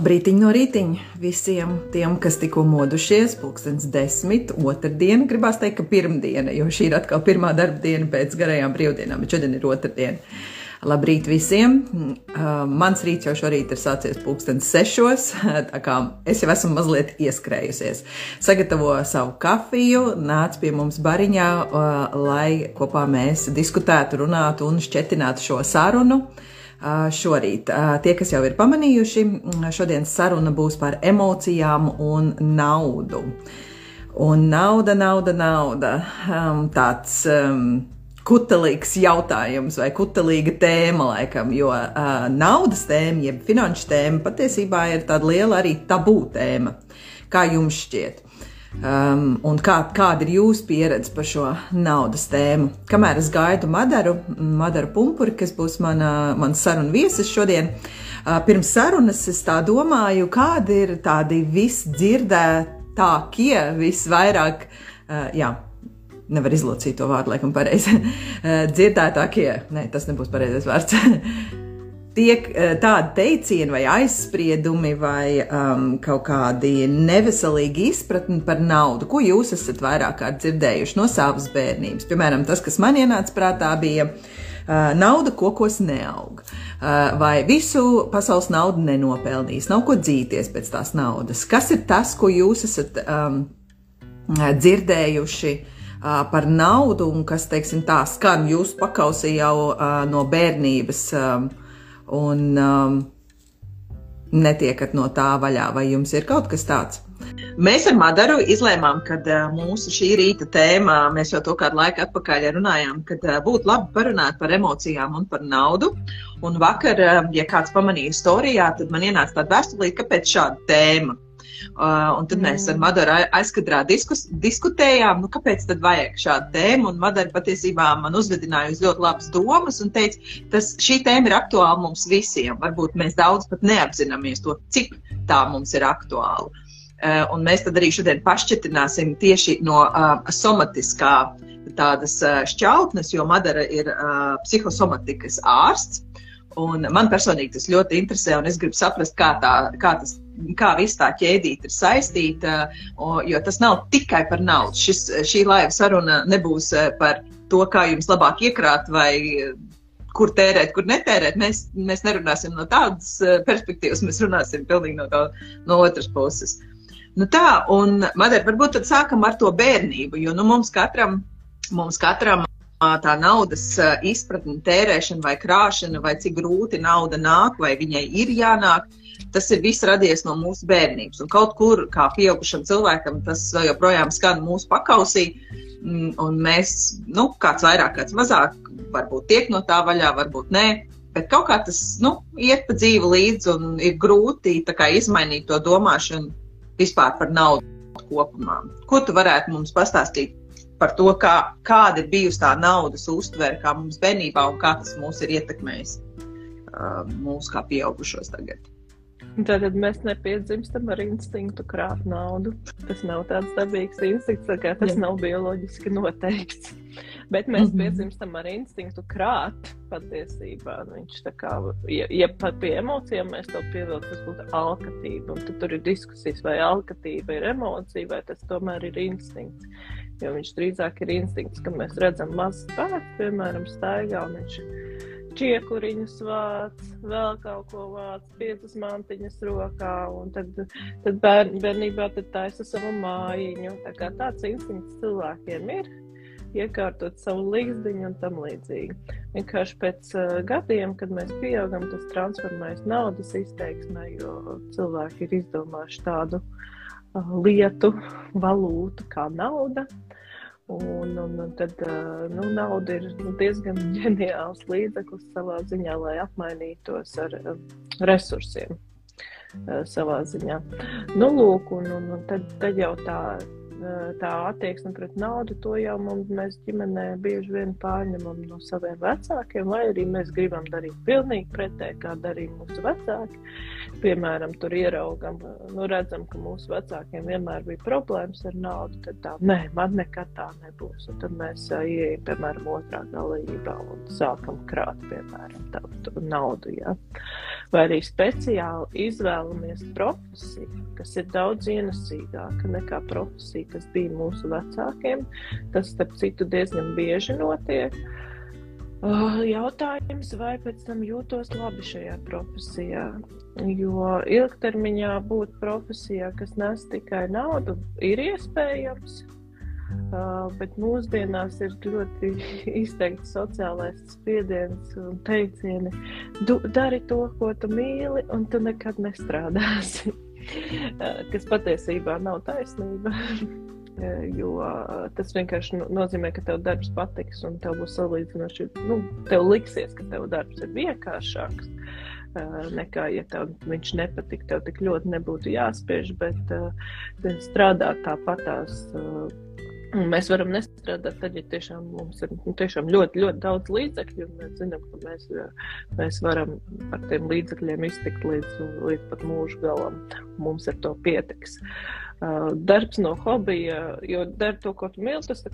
Labrīt, no rītiņa visiem tiem, kas tikko modušies. Pūkstens desmit, otrdiena. Gribās teikt, ka pirmdiena, jo šī ir atkal pirmā darba diena pēc garajām brīvdienām, bet šodien ir otrdiena. Labrīt visiem! Uh, mans rīts jau šorīt ir sācies pūkstens sešos, tā kā es jau esmu mazliet ieskrējusies. Sagatavo savu kafiju, nāc pie mums bariņā, lai kopā mēs diskutētu, runātu un šķetinātu šo sarunu. Šorīt. Tie, kas jau ir pamanījuši, šodienas saruna būs par emocijām un naudu. Un nauda, nauda, nauda. Tāds kutelīgs jautājums vai kutelīga tēma, laikam, jo naudas tēma, jeb finanšu tēma patiesībā ir tāda liela arī tabū tēma. Kā jums šķiet? Um, un kā, kāda ir jūsu pieredze par šo naudas tēmu? Kamēr es gaidu Madaru, Madaru Pumpuri, kas būs mana, mana saruna viesis šodien, uh, pirms sarunas es tā domāju, kādi ir tādi visdzirdētākie, visvairāk, uh, jā, nevar izlocīt to vārdu, laikam, pareizi. Uh, dzirdētākie, ne, tas nebūs pareizais vārds. tiek eh, tādi teicieni vai aizspriedumi vai um, kaut kādi neveselīgi izpratni par naudu, ko jūs esat vairāk kārt dzirdējuši no savas bērnības. Piemēram, tas, kas man ienāca prātā, bija uh, nauda kokos neaug. Uh, vai visu pasaules naudu nenopelnīs, nav ko dzīties pēc tās naudas. Kas ir tas, ko jūs esat um, dzirdējuši? Uh, par naudu, un kas, teiksim, tā skan jūsu pakausī jau uh, no bērnības. Um, un um, netiekat no tā vaļā, vai jums ir kaut kas tāds? Mēs ar Madaru izlēmām, ka uh, mūsu šī rīta tēma, mēs jau to kādu laiku atpakaļ runājām, ka uh, būtu labi parunāt par emocijām un par naudu. Un vakar, uh, ja kāds pamanīja storijā, tad man ienāca tāda vēstulīte, kāpēc šāda tēma. Uh, un tad mēs ar mm. Madaru aizkadrā diskus, diskutējām, nu, kāpēc tad vajag šādu tēmu. Un Madara patiesībā man uzvedināja uz ļoti labas domas un teica, tas šī tēma ir aktuāla mums visiem. Varbūt mēs daudz pat neapzināmies to, cik tā mums ir aktuāla. Uh, un mēs tad arī šodien pašķetināsim tieši no uh, somatiskā tādas uh, šķautnes, jo Madara ir uh, psihosomatikas ārsts. Un man personīgi tas ļoti interesē, un es gribu saprast, kā, tā, kā tas kā viss tā ķēdīte ir saistīta, jo tas nav tikai par naudu. Šis, šī laiva saruna nebūs eh, par to, kā jums labāk iekrāt vai eh, kur tērēt, kur netērēt. Mēs, mēs nerunāsim no tādas eh, perspektīvas, mēs runāsim pilnīgi no, tā, no otras puses. Nu tā, un, Madara, varbūt tad sākam ar to bērnību, jo nu, mums katram, mums katram tā naudas izpratne, tērēšana vai krāšana, vai cik grūti nauda nāk, vai viņai ir jānāk, tas ir viss radies no mūsu bērnības. Un kaut kur, kā pieaugušam cilvēkam, tas joprojām skan mūsu pakausī. Mm, un mēs, nu, kāds vairāk, kāds mazāk, varbūt tiek no tā vaļā, varbūt nē. Bet kaut kā tas nu, iet pa dzīvi līdzi, un ir grūti kā, izmainīt to domāšanu vispār par naudu kopumā. Ko tu varētu mums pastāstīt par to, kā, kāda ir bijusi tā naudas uztvere, kā mums bērnībā, un kā tas mūs ir ietekmējis uh, mūsu kā pieaugušos tagad? Tātad mēs nepiedzimstam ar instinktu krāt naudu. Tas nav tāds dabīgs instinkts, kā tas Jā. nav bioloģiski noteikts. Bet mēs mm -hmm. piedzimstam ar instinktu krāt patiesībā. Viņš tā kā, ja, ja pat pie emocijām mēs to pievilktu, tas būtu alkatība. Un tur ir diskusijas, vai alkatība ir emocija, vai tas tomēr ir instinkts. Jo viņš drīzāk ir instinkts, ka mēs redzam mazu spēku, piemēram, staigā un viņš čiekuriņus vāc, vēl kaut ko vāc, piecas mantiņas rokā, un tad, tad bērn, bērnībā tad taisa savu mājiņu. Tā kā tāds instinkts cilvēkiem ir, iekārtot savu līgzdiņu un tam līdzīgi. Vienkārši pēc uh, gadiem, kad mēs pieaugam, tas transformējas naudas izteiksmē, jo cilvēki ir izdomājuši tādu uh, lietu, valūtu kā nauda. Uh, Un, un, un tad nu, nauda ir diezgan ģeniāls līdzeklis savā ziņā, lai apmainītos ar resursiem savā ziņā. Nu, lūk, un, un, un tad, tad jau tā tā attieksme pret naudu, to jau mums, mēs ģimenē bieži vien pārņemam no saviem vecākiem, vai arī mēs gribam darīt pilnīgi pretēji, kā darīja mūsu vecāki. Piemēram, tur ieraugam, nu, redzam, ka mūsu vecākiem vienmēr bija problēmas ar naudu. Tad tā, nē, man nekad tā nebūs. Un tad mēs uh, ieejam, piemēram, otrā galībā un sākam krāt, piemēram, tādu naudu. Ja? Vai arī speciāli izvēlamies profesiju, kas ir daudz ienesīgāka nekā profesija, kas bija mūsu vecākiem. Tas, starp citu, diezgan bieži notiek. Jautājums, vai pēc tam jūtos labi šajā profesijā? Jo ilgtermiņā būt profesijā, kas nes tikai naudu, ir iespējams. Uh, bet mūsdienās ir ļoti izteikts sociālais spiediens un teicieni, dari to, ko tu mīli, un tu nekad nestrādāsi. kas patiesībā nav taisnība. jo tas vienkārši nozīmē, ka tev darbs patiks un tev būs salīdzinoši, nu, tev liksies, ka tev darbs ir vienkāršāks. Nekā, ja tev viņš nepatīk, tev tik ļoti nebūtu jāspiež, bet uh, strādāt tāpatās uh, Mēs varam nestrādāt, tad, ja tiešām mums ir nu, tiešām ļoti, ļoti daudz līdzekļu, un mēs zinām, ka mēs, mēs varam ar tiem līdzekļiem iztikt līdz, līdz pat mūža galam. Mums ar to pietiks. Uh, darbs no hobija, jo dari to, ko tu mīli, tas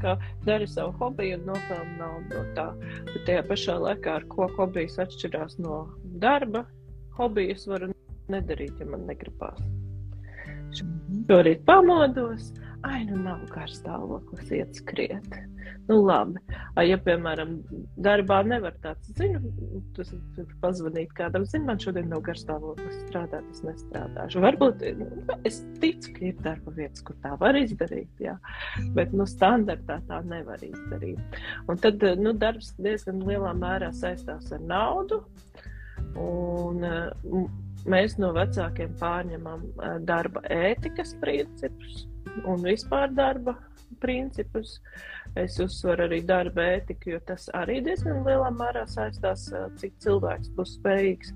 dari savu hobiju un nopelni naudu no tā. Bet tajā pašā laikā, ar ko hobijs atšķirās no darba, hobijas varu nedarīt, ja man negribās. Šorīt pamodos. Uh, ai, nu nav gars stāvoklis, iet skriet. Nu, labi. Ja, piemēram, darbā nevar tāds, zinu, tas ir pazvanīt kādam, zinu, man šodien nav gars stāvoklis strādāt, es nestrādāšu. Varbūt nu, es ticu, ka ir darba vietas, kur tā var izdarīt, jā. Bet, nu, standartā tā nevar izdarīt. Un tad, nu, darbs diezgan lielā mērā saistās ar naudu. Un, mēs no vecākiem pārņemam darba ētikas principus un vispār darba principus. Es uzsveru arī darba ētiku, jo tas arī diezgan lielā mērā saistās, cik cilvēks būs spējīgs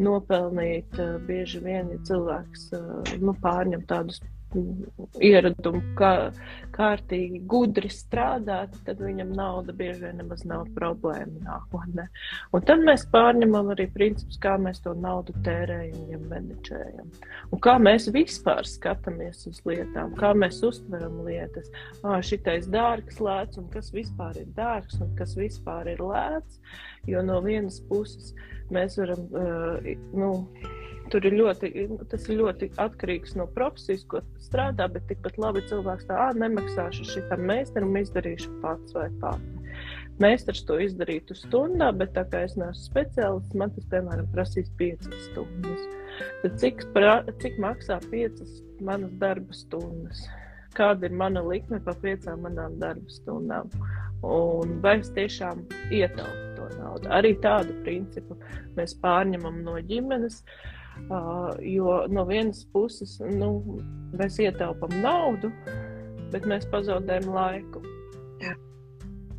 nopelnīt. Bieži vien, ja cilvēks nu, pārņem tādus ieradumu, kā kārtīgi, gudri strādāt, tad viņam nauda bieži vien nemaz nav problēma nākotnē. Un tad mēs pārņemam arī principus, kā mēs to naudu tērējam, ja menedžējam. Un kā mēs vispār skatāmies uz lietām, kā mēs uztveram lietas. Ā, šitais dārgs lēts un kas vispār ir dārgs un kas vispār ir lēts. Jo no vienas puses mēs varam, uh, nu, tur ir ļoti, tas ir ļoti atkarīgs no profesijas, ko strādā, bet tikpat labi cilvēks tā, ah, nemaksāšu šitam meistaram, izdarīšu pats vai pati. Meistars to izdarītu stundā, bet tā kā es neesmu speciālists, man tas, piemēram, prasīs 5 stundas. Tad cik, pra, cik maksā 5 manas darba stundas? Kāda ir mana likme par 5 manām darba stundām? Un vai es tiešām ietaupu to naudu? Arī tādu principu mēs pārņemam no ģimenes. Uh, jo no vienas puses nu, mēs ietaupām naudu, bet mēs pazaudējam laiku.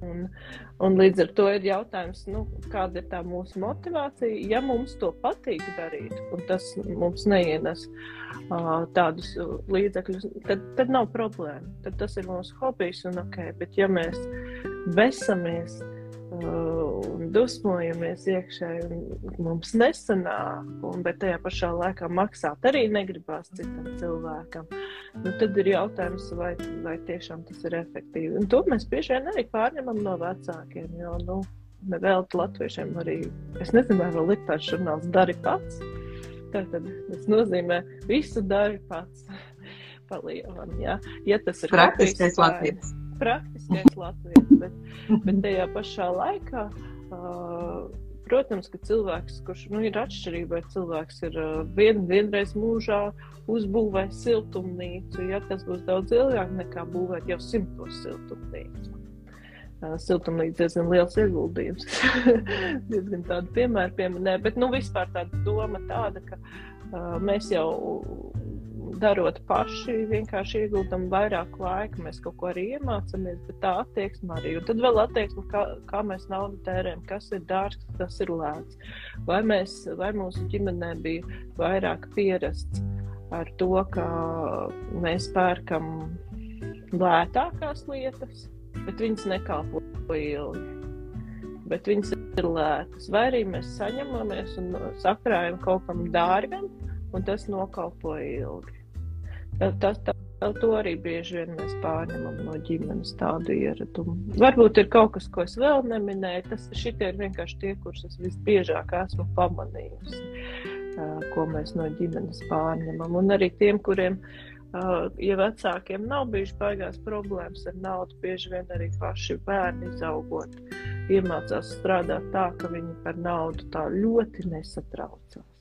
Un, un līdz ar to ir jautājums, nu, kāda ir tā mūsu motivācija. Ja mums to patīk darīt, un tas mums neienes uh, tādus līdzekļus, tad, tad nav problēma. Tad tas ir mūsu hobijs un ok. Bet ja mēs vesamies un dusmojamies iekšā, un mums nesanāk, un, bet tajā pašā laikā maksāt arī negribās citam cilvēkam. Nu, tad ir jautājums, vai, vai tiešām tas ir efektīvi. Un to mēs bieži vien arī pārņemam no vecākiem. Jo, nu, Vēl latviešiem arī, es nezinu, vai vēl ir tāds žurnāls, dari pats. Tātad tas nozīmē, visu dari pats. Palielam, ja? ja tas ir praktiskais Latvijas praktiskais Latvijas, bet, bet tajā pašā laikā. Uh, Protams, ka cilvēks, kurš nu, ir atšķirība, vai cilvēks ir vien, vienreiz mūžā uzbūvējis siltumnīcu, ja tas būs daudz ilgāk nekā būvēt jau simtos siltumnīcu. Siltumnīca diezgan liels ieguldījums. diezgan tādu piemēru pieminē, bet nu, vispār tāda doma tāda, ka uh, mēs jau darot paši, vienkārši ieguldam vairāk laika, mēs kaut ko arī iemācāmies, bet tā attieksme arī. Un tad vēl attieksme, kā, kā mēs naudu tērējam, kas ir dārgs, kas ir lēts. Vai, mēs, vai mūsu ģimenē bija vairāk pierasts ar to, ka mēs pērkam lētākās lietas, bet viņas nekalpo ilgi. Bet viņas ir lētas. Vai arī mēs saņemamies un sakrājam kaut kam dārgam, un tas nokalpo ilgi. Tas, tas, to arī bieži vien mēs pārņemam no ģimenes tādu ieradumu. Varbūt ir kaut kas, ko es vēl neminēju. Tas šitie ir vienkārši tie, kurus es visbiežāk esmu pamanījusi, ko mēs no ģimenes pārņemam. Un arī tiem, kuriem ir ja vecākiem nav bijušas baigās problēmas ar naudu, bieži vien arī paši bērni izaugot, iemācās strādāt tā, ka viņi par naudu tā ļoti nesatraucās.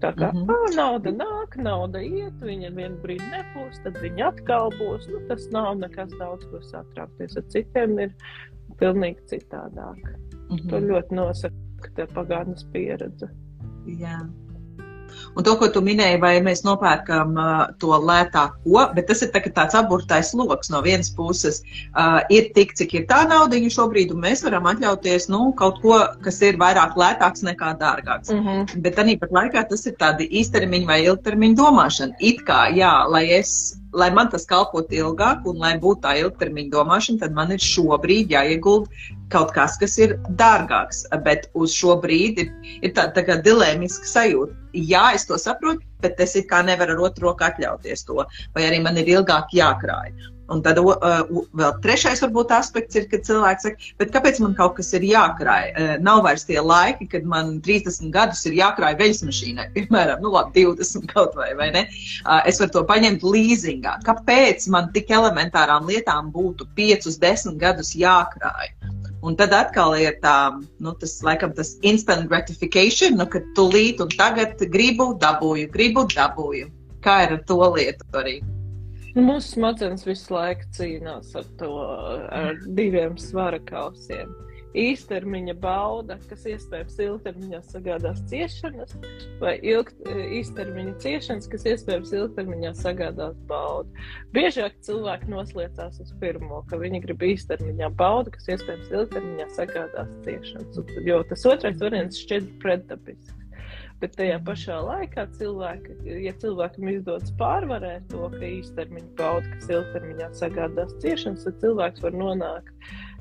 Tā kā mm -hmm. nauda nāk, nauda iet, viņa vienu brīdi nebūs, tad viņa atkal būs. Nu, tas nav nekas daudz, ko satraukties. Ar citiem ir pilnīgi citādāk. Mm -hmm. To ļoti nosaka pagātnes pieredze. Jā. Un to, ko tu minēji, vai mēs nopērkam uh, to lētāko, bet tas ir tā, tāds aburtais lokus. No vienas puses uh, ir tik, cik ir tā nauda šobrīd, un mēs varam atļauties nu, kaut ko, kas ir vairāk lētāks nekā dārgāks. Mm -hmm. Bet arī pat laikā tas ir tādi īstermiņa vai ilgtermiņa domāšana. It kā, jā, lai es lai man tas kalpotu ilgāk un lai būtu tā ilgtermiņa domāšana, tad man ir šobrīd jāiegulda kaut kas, kas ir dārgāks. Bet uz šo brīdi ir, ir tā, tā kā dilēmiska sajūta. Jā, es to saprotu, bet es kā nevaru ar otru roku atļauties to, vai arī man ir ilgāk jākrāj. Un tad uh, vēl trešais varbūt aspekts ir, kad cilvēks saka, kāpēc man kaut kas ir jākrāj? Nav vairs tie laiki, kad man 30 gadus ir jākrāj veļas mašīnai, piemēram, nu, labi, 20 kaut vai, vai ne? Es varu to paņemt līzingā. Kāpēc man tik elementārām lietām būtu 5, 10 gadus jākrāj? Un tad atkal ir tā, nu, tas, laikam, tas instant gratification, nu, ka tūlīt un tagad gribu, dabūju, gribu, dabūju. Kā ir ar to lietu arī? Mūsu smadzenes visu laiku cīnās ar to, ar diviem svara kausiem īstermiņa bauda, kas iespējams ilgtermiņā sagādās ciešanas, vai ilgt, īstermiņa ciešanas, kas iespējams ilgtermiņā sagādās baudu. Biežāk cilvēki noslēdzās uz pirmo, ka viņi grib īstermiņā baudu, kas iespējams ilgtermiņā sagādās ciešanas, jo tas otrais variants šķiet pretdabisks. Bet tajā pašā laikā, cilvēki, ja cilvēkam izdodas pārvarēt to, ka īstermiņa bauda, kas ilgtermiņā sagādās ciešanas, tad cilvēks var nonākt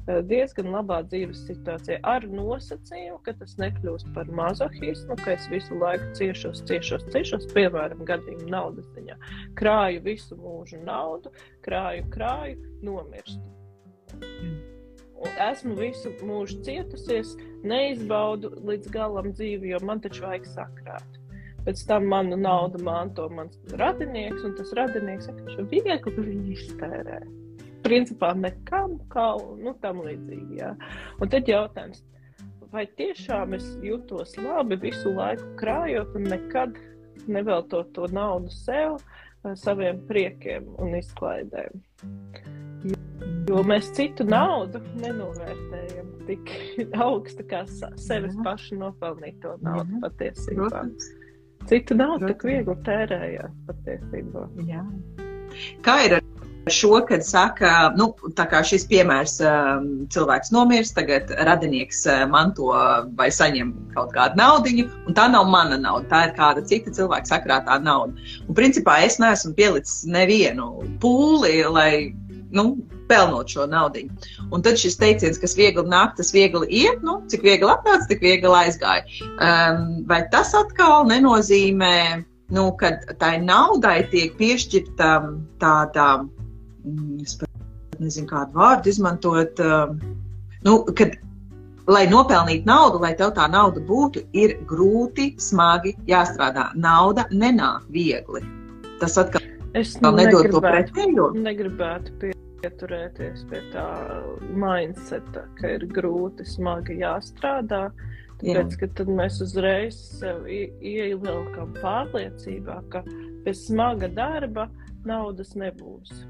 Eh, diezgan labā dzīves situācijā ar nosacījumu, ka tas nekļūst par mazohismu, ka es visu laiku ciešos, ciešos, ciešos, piemēram, gadījumā naudas ziņā. Krāju visu mūžu naudu, krāju, krāju, nomirstu. Un esmu visu mūžu cietusies, neizbaudu līdz galam dzīvi, jo man taču vajag sakrāt. Pēc tam manu naudu manto mans radinieks, un tas radinieks vienkārši viegli viņu iztērē principā nekam, kā nu, tam līdzīgi. Jā. Un tad jautājums, vai tiešām es jūtos labi visu laiku krājot un nekad neveltot to naudu sev, eh, saviem priekiem un izklaidēm? Jo mēs citu naudu nenovērtējam tik augstu kā sevis pašu nopelnīto naudu Jā. patiesībā. Protams. Citu naudu tik viegli tērējās patiesībā. Jā. Kā ir ar šo, kad saka, nu, tā kā šis piemērs um, cilvēks nomirst, tagad radinieks uh, manto vai saņem kaut kādu naudu, un tā nav mana nauda, tā ir kāda cita cilvēka sakrātā nauda. Un principā es neesmu pielicis nevienu pūli, lai, nu, pelnot šo naudu. Un tad šis teiciens, kas viegli nāk, tas viegli iet, nu, cik viegli atnāca, tik viegli aizgāja. Um, vai tas atkal nenozīmē, nu, ka tai naudai tiek piešķirta tāda Mm, pat nezinu, kādu vārdu izmantot. Um, nu, kad, lai nopelnītu naudu, lai tev tā nauda būtu, ir grūti, smagi jāstrādā. Nauda nenāk viegli. Tas atkal es nedod to pretējo. Negribētu pieturēties pie tā mindseta, ka ir grūti, smagi jāstrādā. Tāpēc, ka tad mēs uzreiz sev ievilkam pārliecībā, ka bez smaga darba naudas nebūs.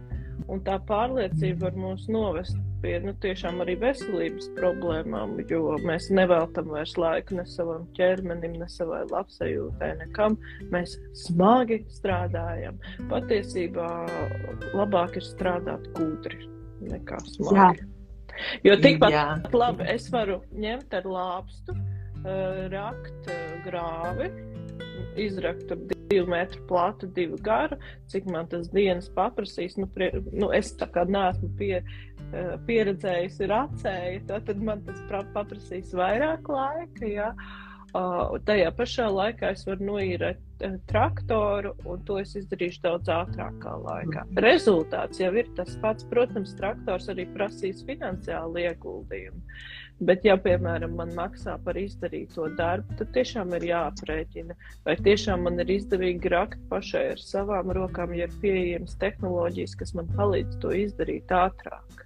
Un tā pārliecība var mūs novest pie nu, tiešām arī veselības problēmām, jo mēs neveltam vairs laiku ne savam ķermenim, ne savai labsajūtai, nekam. Mēs smagi strādājam. Patiesībā labāk ir strādāt gudri nekā smagi. Jā. Jo tikpat Jā. labi es varu ņemt ar lāpstu, rakt grāvi, izrakt ar divu divu metru platu, divu garu, cik man tas dienas paprasīs. Nu, prie, nu, es tā kā neesmu pie, uh, pieredzējusi racēju, tad man tas paprasīs vairāk laika. Ja? Uh, tajā pašā laikā es varu noīrēt uh, traktoru, un to es izdarīšu daudz ātrākā laikā. Mhm. Rezultāts jau ir tas pats. Protams, traktors arī prasīs finansiālu ieguldījumu. Bet, ja, piemēram, man maksā par izdarīto darbu, tad tiešām ir jāaprēķina, vai tiešām man ir izdevīgi rakt pašai ar savām rokām, ja ir pieejamas tehnoloģijas, kas man palīdz to izdarīt ātrāk.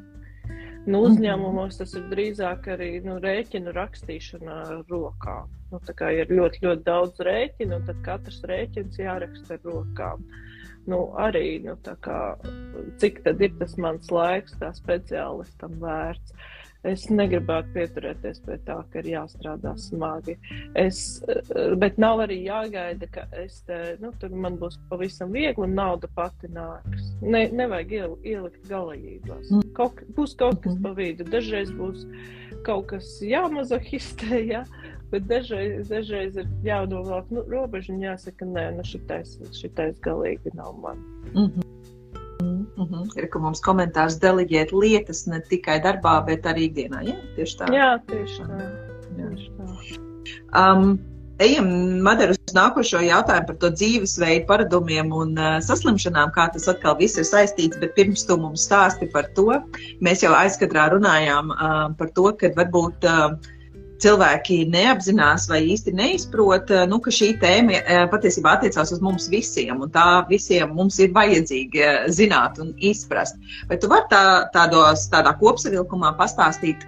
Nu, mhm. uzņēmumos tas ir drīzāk arī nu, rēķinu rakstīšana ar rokām. Nu, tā kā ir ļoti, ļoti daudz rēķinu, tad katrs rēķins jāraksta ar rokām. Nu, arī, nu, kā, cik tad ir tas mans laiks, kā speciālistam vērts. Uh, Es negribētu pieturēties pie tā, ka ir jāstrādā smagi. Es, bet nav arī jāgaida, ka es te, nu, tur man būs pavisam viegli un nauda pati nāks. Ne, nevajag iel, ielikt galējībās. Mm. Kaut, būs kaut kas pa vidu. Dažreiz būs kaut kas jāmazohistē, ja? bet dažreiz, dažreiz ir jānovelk nu, robežu un jāsaka, nē, nu šitais, šitais galīgi nav man. Mm -hmm. Mm -hmm. Ir, ka mums komentārs deleģēt lietas ne tikai darbā, bet arī ikdienā. Jā, tieši tā. Jā, tieši tā. Jā. Tieši tā. Um, Ejam, Madara, uz nākošo jautājumu par to dzīvesveidu paradumiem un uh, saslimšanām, kā tas atkal viss ir saistīts, bet pirms tu mums stāsti par to, mēs jau aizkadrā runājām uh, par to, ka varbūt uh, cilvēki neapzinās vai īsti neizprot, eh, nu, ka šī tēma eh, patiesībā attiecās uz mums visiem, un tā visiem mums ir vajadzīgi eh, zināt un izprast. Vai tu vari tā, tādos, tādā kopsavilkumā pastāstīt,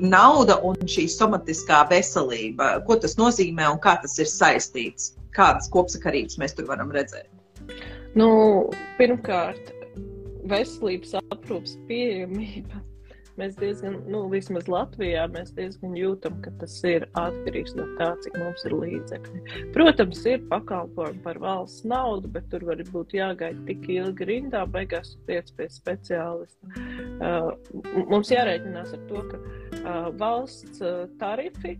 nauda un šī somatiskā veselība, ko tas nozīmē un kā tas ir saistīts? Kādas kopsakarības mēs tur varam redzēt? Nu, pirmkārt, veselības aprūpas pieejamība mēs diezgan, nu, vismaz Latvijā, mēs diezgan jūtam, ka tas ir atkarīgs no tā, cik mums ir līdzekļi. Protams, ir pakalpojumi par valsts naudu, bet tur var būt jāgaida tik ilgi rindā, beigās tiec pie speciālista. Uh, mums jārēķinās ar to, ka uh, valsts uh, tarifi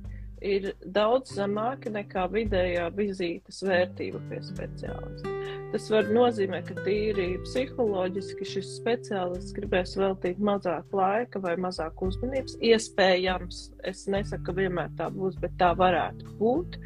ir daudz zemāki nekā vidējā vizītes vērtība pie speciālista. Tas var nozīmēt, ka tīri psiholoģiski šis speciālists gribēs veltīt mazāk laika vai mazāk uzmanības. Iespējams, es nesaku, ka vienmēr tā būs, bet tā varētu būt.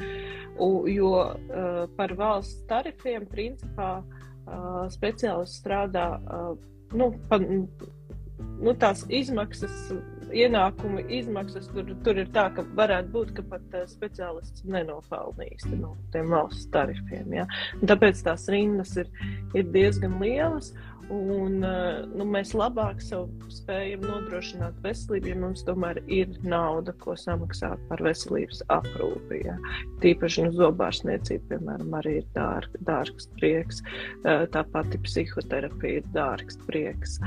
Jo uh, par valsts tarifiem principā uh, speciālists strādā uh, nu, pa, nu, tās izmaksas ienākumi, izmaksas tur, tur ir tā, ka varētu būt, ka pat uh, speciālists nenopelnīs no tiem valsts tarifiem. Ja? Tāpēc tās rindas ir, ir diezgan lielas. Un, uh, nu, mēs labāk spējam nodrošināt veselību, ja mums tomēr ir nauda, ko samaksāt par veselības aprūpi. Ja. Tīpaši nu, zobārstniecība, piemēram, arī ir dārg, dārgs prieks. Uh, tā pati psihoterapija ir dārgs prieks.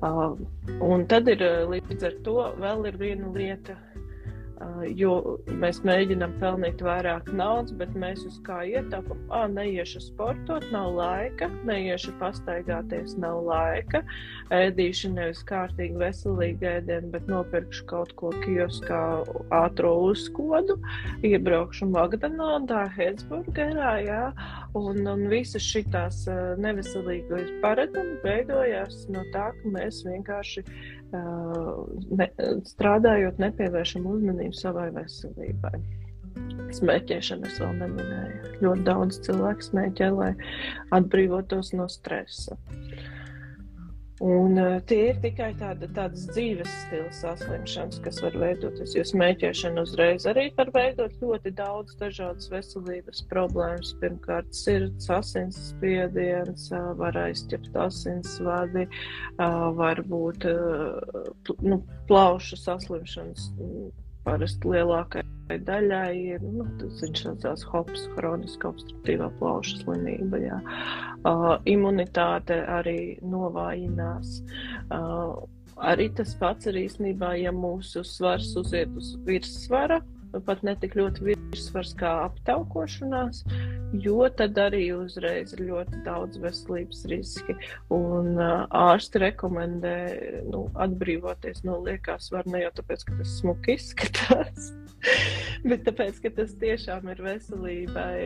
Uh, un tad ir līdz ar to vēl viena lieta jo mēs mēģinām pelnīt vairāk naudas, bet mēs uz kā ietaupām. Ah, neiešu sportot, nav laika, neiešu pastaigāties, nav laika. Ēdīšu nevis kārtīgi veselīgi ēdienu, bet nopirkšu kaut ko kioskā ātro uzkodu, iebraukšu McDonaldā, Hetsburgerā, jā, un, un visas šitās neveselīgais paradumi veidojās no tā, ka mēs vienkārši ne, strādājot, nepievēršam uzmanību savai veselībai. Smēķēšana es vēl neminēju. Ļoti daudz cilvēku smēķē, lai atbrīvotos no stresa. Un, uh, tie ir tikai tāda, tādas dzīves stila saslimšanas, kas var veidoties. Jo smēķēšana uzreiz arī var veidot ļoti daudz dažādas veselības problēmas. Pirmkārt, sirds, asinsspiediens, uh, var aizķert asinsvadi, uh, var būt uh, nu, plaušu saslimšanas parasti lielākai daļai ir, nu, tas viņš saucās HOPS, hroniska obstruktīvā plauša slimība, jā. Uh, imunitāte arī novājinās. Uh, arī tas pats ir īstenībā, ja mūsu svars uziet uz virssvara, pat ne tik ļoti virsvars kā aptaukošanās, jo tad arī uzreiz ir ļoti daudz veselības riski. Un ārsti rekomendē nu, atbrīvoties no liekā svara ne jau tāpēc, ka tas smuki izskatās. Bet tāpēc, ka tas tiešām ir veselībai,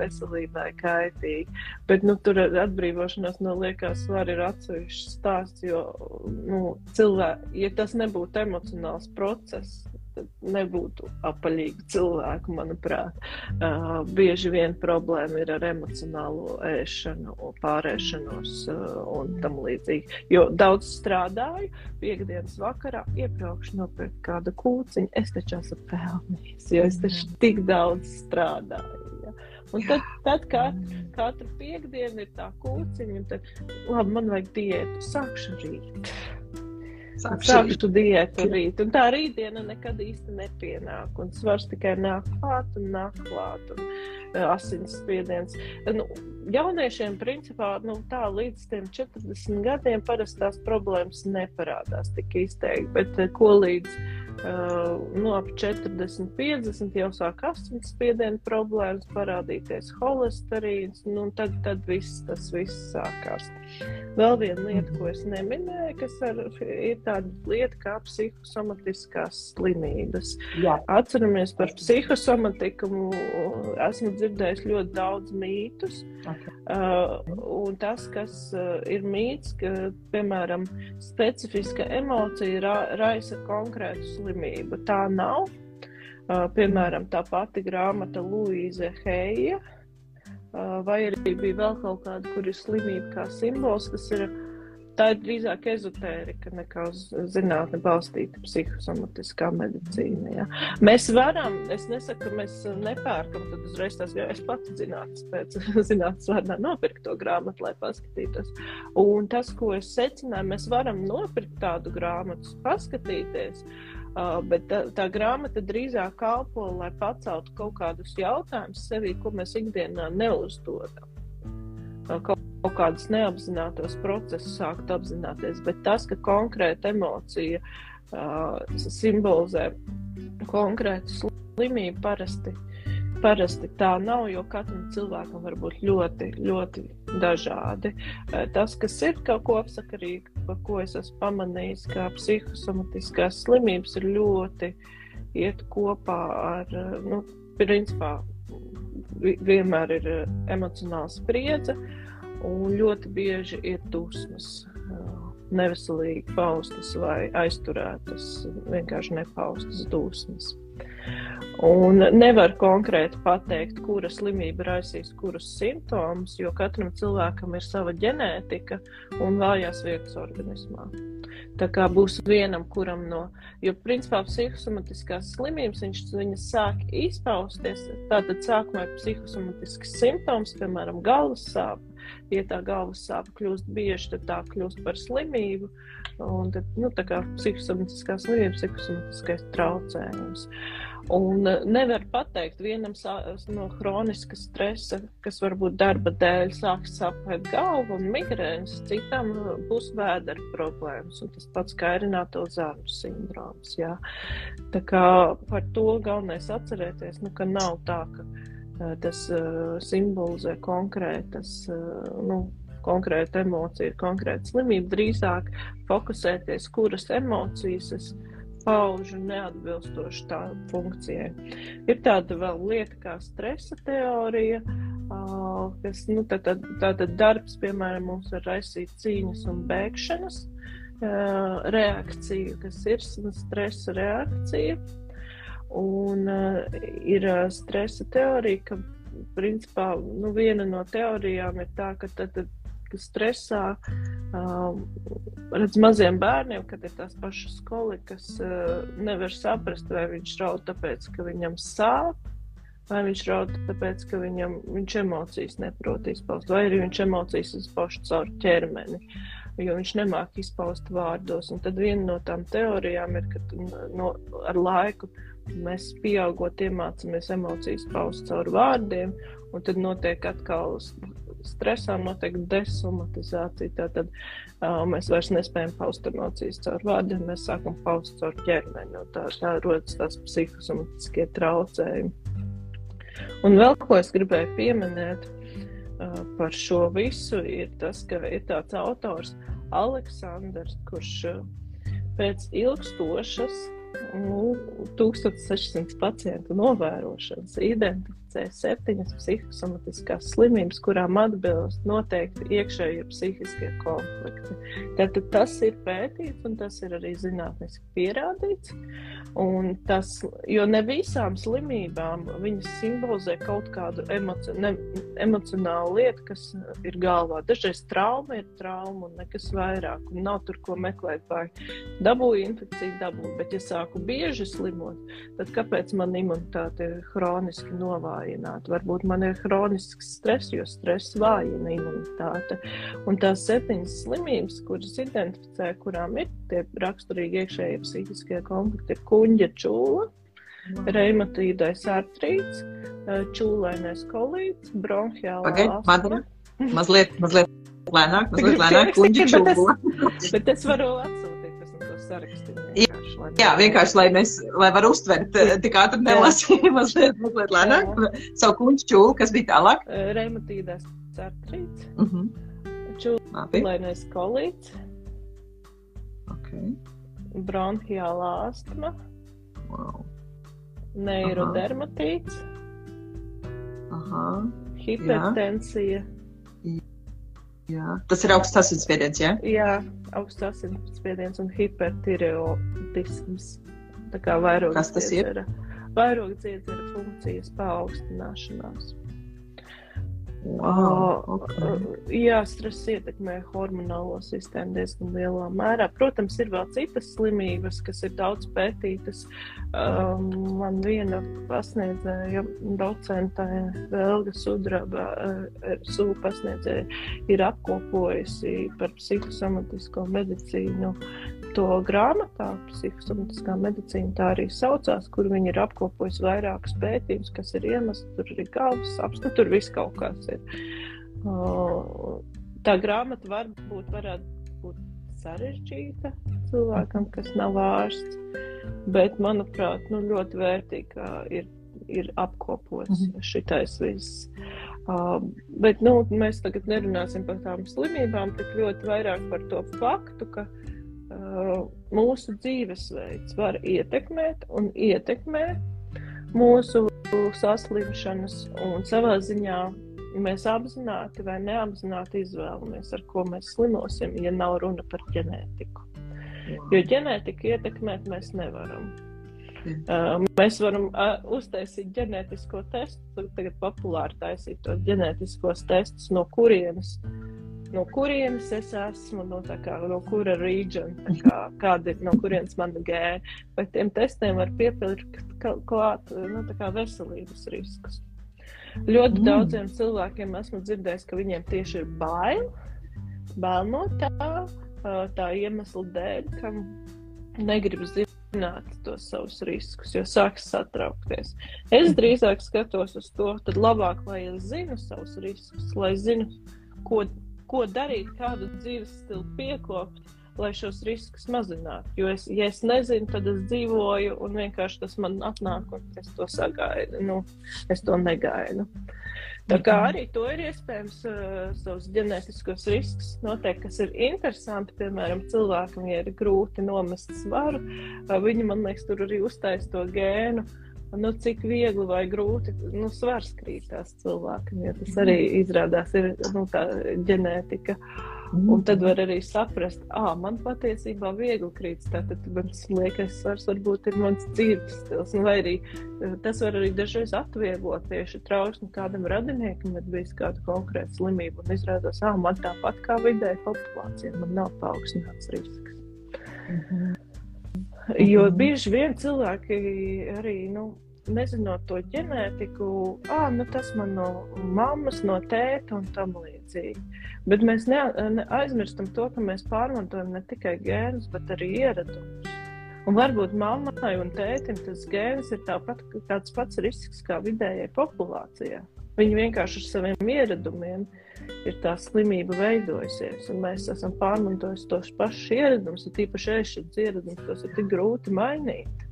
veselībai kaitīgi. Bet nu, tur atbrīvošanās no liekās svara ir atsevišķs stāsts, jo nu, cilvēki, ja tas nebūtu emocionāls process, nebūtu apaļīgi cilvēki, manuprāt. Uh, bieži vien problēma ir ar emocionālo ēšanu, pārēšanos uh, un tam līdzīgi. Jo daudz strādāju, piekdienas vakarā iebraukšu nopirkt kādu kūciņu, es taču esmu pelnījis, jo es taču tik daudz strādāju. Ja. Un tad, tad kat, katru piekdienu ir tā kūciņa, un tad, labi, man vajag diētu, sākšu rīt. Sākšu diētu rīt, un tā rītdiena nekad īsti nepienāk, un svars tikai nāk klāt un nāk klāt, un uh, asins spiediens. Nu, jauniešiem, principā, nu, tā līdz tiem 40 gadiem parasti tās problēmas neparādās tik izteikti, bet uh, ko līdz Uh, nu, ap 40, 50 jau sāk asinsspiediena problēmas, parādīties holesterīns, nu, un tad, tad viss tas viss sākās. Vēl viena lieta, ko es neminēju, kas ar, ir tāda lieta kā psihosomatiskās slimības. Jā. Atceramies par psihosomatiku, esmu dzirdējis ļoti daudz mītus. Okay. Uh, un tas, kas uh, ir mīts, ka, piemēram, specifiska emocija ra raisa konkrētu slimību. Tā nav. Uh, piemēram, tā pati grāmata Luīze Heija vai arī bija vēl kaut kāda, kur ir slimība kā simbols, kas ir. Tā ir drīzāk ezotērika nekā uz zinātnē balstīta psihosomatiskā medicīna. Ja. Mēs varam, es nesaku, ka mēs nepērkam, tad uzreiz tās es pats zinātnes pēc zinātnes vārdā nopirkt to grāmatu, lai paskatītos. Un tas, ko es secināju, mēs varam nopirkt tādu grāmatu, paskatīties. Uh, bet tā, tā grāmata drīzāk kalpo, lai paceltu kaut kādus jautājumus sevī, ko mēs ikdienā neuzdodam. Uh, kaut, kādus neapzinātos procesus sākt apzināties, bet tas, ka konkrēta emocija uh, simbolizē konkrētu slimību, parasti Parasti tā nav, jo katram cilvēkam var būt ļoti, ļoti dažādi. Eh, tas, kas ir kaut ko apsakarīgi, par ko es esmu pamanījis, ka psihosomatiskās slimības ir ļoti iet kopā ar, eh, nu, principā, vienmēr ir eh, emocionāla spriedze un ļoti bieži ir dusmas neveselīgi paustas vai aizturētas, vienkārši nepaustas dusmas. Un nevar konkrēti pateikt, kura slimība raisīs kurus simptomus, jo katram cilvēkam ir sava ģenētika un vājās vietas organismā. Tā kā būs vienam, kuram no, jo principā psihosomatiskās slimības viņš, viņas sāk izpausties, tātad sākumā ir psihosomatisks simptoms, piemēram, galvas sāpe. Ja tā galvas sāpe kļūst bieži, tad tā kļūst par slimību. Un tad, nu, tā kā psihosomatiskā slimība, psihosomatiskais traucējums. Un eh, nevar pateikt, vienam no hroniska stresa, kas varbūt darba dēļ sāks sāpēt galva un migrēnas, citam eh, būs vēdera problēmas, un tas pats kairināto zarnu sindroms. Jā. Tā kā par to galvenais atcerēties, nu, ka nav tā, ka uh, tas uh, simbolizē konkrētas, uh, nu, konkrēta emocija, konkrēta slimība, drīzāk fokusēties, kuras emocijas es esmu paužu neatbilstoši tā funkcijai. Ir tāda vēl lieta kā stresa teorija, kas, nu, tā, tā, darbs, piemēram, mums var raisīt cīņas un bēgšanas reakciju, kas ir stresa reakcija. Un uh, ir uh, stresa teorija, ka principā nu, viena no teorijām ir tā, ka tad, tad stresā. Um, redz maziem bērniem, kad ir tās pašas kolikas, uh, nevar saprast, vai viņš raud tāpēc, ka viņam sāp, vai viņš raud tāpēc, ka viņam, viņš emocijas neprot izpaust, vai arī viņš emocijas izpauž caur ķermeni, jo viņš nemāk izpaust vārdos. Un tad viena no tām teorijām ir, ka no, ar laiku mēs pieaugot iemācāmies emocijas paust caur vārdiem, un tad notiek atkal stresā notiek desomatizācija. Tātad uh, mēs vairs nespējam paust emocijas caur vārdiem, mēs sākam paust caur ķermeni. Tā, tā rodas tās psihosomatiskie traucējumi. Un vēl ko es gribēju pieminēt uh, par šo visu, ir tas, ka ir tāds autors Aleksandrs, kurš uh, pēc ilgstošas nu, 1600 pacientu novērošanas identificēja septiņas psihosomatiskās slimības, kurām atbilst noteikti iekšējie psihiskie konflikti. Tātad tas ir pētīts un tas ir arī zinātniski pierādīts. Tas, jo ne visām slimībām viņas simbolizē kaut kādu emoci ne, emocionālu lietu, kas ir galvā. Dažreiz trauma ir trauma un nekas vairāk, un nav tur ko meklēt. Vai dabūju infekciju, dabūju, bet ja sāku bieži slimot, tad kāpēc man imunitāte ir hroniski novājināta? Varbūt man ir hronisks stress, jo stress vājina imunitāte. Un tās septiņas slimības, kuras identificē, kurām ir tie raksturīgi iekšējie psihiskie konflikti, ir kuģa čūla, reimatīdais artrīts, čūlainais kolīts, bronhiālā astma. Mazliet, mazliet lēnāk, mazliet lēnāk, kuģa čūla. Bet, es varu atsūtīt, es to sarakstīju. Jā, vienkārši, lai mēs, lai var uztvert, tik ātri nelasīju, mazliet, mazliet lēnāk, savu kuģa čūlu, kas bija tālāk. Reimatīdais artrīts, Uh -huh. čūlainais kolīts, Okay. bronhiālā astma, Wow. neirodermatīts, Aha. hipertensija, Jā. Tas ir augsts asinsspiediens, jā? jā, augsts asinsspiediens un hipertireotisms. Tā kā vairogas Kas tas ir? Vairogas dziedzera funkcijas paaugstināšanās. Wow. Okay. Jā, stress ietekmē hormonālo sistēmu diezgan lielā mērā. Protams, ir vēl citas slimības, kas ir daudz pētītas. Um, man viena pasniedzēja, docente Velga Sudraba, uh, SU pasniedzēja, ir apkopojusi par psihosomatisko medicīnu to grāmatā, psihosomatiskā medicīna tā arī saucās, kur viņi ir apkopojusi vairākus pētījumus, kas ir iemesli, tur ir galvas nu, tur viss kaut kas ir. Uh, tā grāmata varbūt varētu būt sarežģīta cilvēkam, kas nav ārsts, bet, manuprāt, nu, ļoti vērtīgi, ka ir, ir apkopots Mhm. šitais viss. Uh, bet nu, mēs tagad nerunāsim par tām slimībām, tik ļoti vairāk par to faktu, ka uh, mūsu dzīvesveids var ietekmēt un ietekmē mūsu saslimšanas, un savā ziņā mēs apzināti vai neapzināti izvēlamies, ar ko mēs slimosim, ja nav runa par ģenētiku. Jo ģenētiku ietekmēt mēs nevaram. Uh, mēs varam uh, uztaisīt ģenētisko testu, tagad populāri taisīt tos ģenētiskos testus, no kurienes, no kurienes es esmu, no, kā, no kura reģiona, kā, kāda ir, no kurienes mana gēna. Vai tiem testiem var piepilkt ka- klāt nu, kā veselības riskus. Ļoti Mm. daudziem cilvēkiem esmu dzirdējis, ka viņiem tieši ir bail, bail no tā, tā iemesla dēļ, ka negrib zināt tos savus riskus, jo sāks satraukties. Es drīzāk skatos uz to, tad labāk, lai es zinu savus riskus, lai zinu, ko, ko darīt, kādu dzīves stilu piekopt, lai šos riskus mazinātu. Jo, es, ja es nezinu, tad es dzīvoju un vienkārši tas man atnāk, un es to sagaidu. Nu, es to negaidu. Tā kā arī to ir iespējams uh, savus ģenētiskos riskus noteikt, kas ir interesanti. Piemēram, cilvēkam, ja ir grūti nomest svaru, uh, viņi man liekas, tur arī uztais to gēnu. Nu, cik viegli vai grūti nu, svars krītās cilvēkam, jo tas arī izrādās ir nu, tā ģenētika. Un tad var arī saprast, ka man patiesībā viegli krīt. Tātad mans liekais svars varbūt ir mans dzīves stils. Nu, vai arī eh, tas var arī dažreiz atvieglot tieši trausmu kādam radiniekam, kad bijis kāda konkrēta slimība. Un izrādās, ka man tāpat kā vidēji populācija, man nav paaugstināts risks. Jo bieži vien cilvēki arī. Nu, Nezinot to ģenētiku, ah, nu tas man no mammas, no tēta un tam līdzīgi. Bet mēs ne, ne aizmirstam to, ka mēs pārmantojam ne tikai gēnus, bet arī ieradumus. Un varbūt mammai un tētim tas gēns ir tāpat, tāds pats risks kā vidējai populācijai. Viņi vienkārši ar saviem ieradumiem ir tā slimība veidojusies, mēs esam pārmantojuši tos pašus ieradumus, un tīpaši ēšanas ieradumus, tos ir tik grūti mainīt.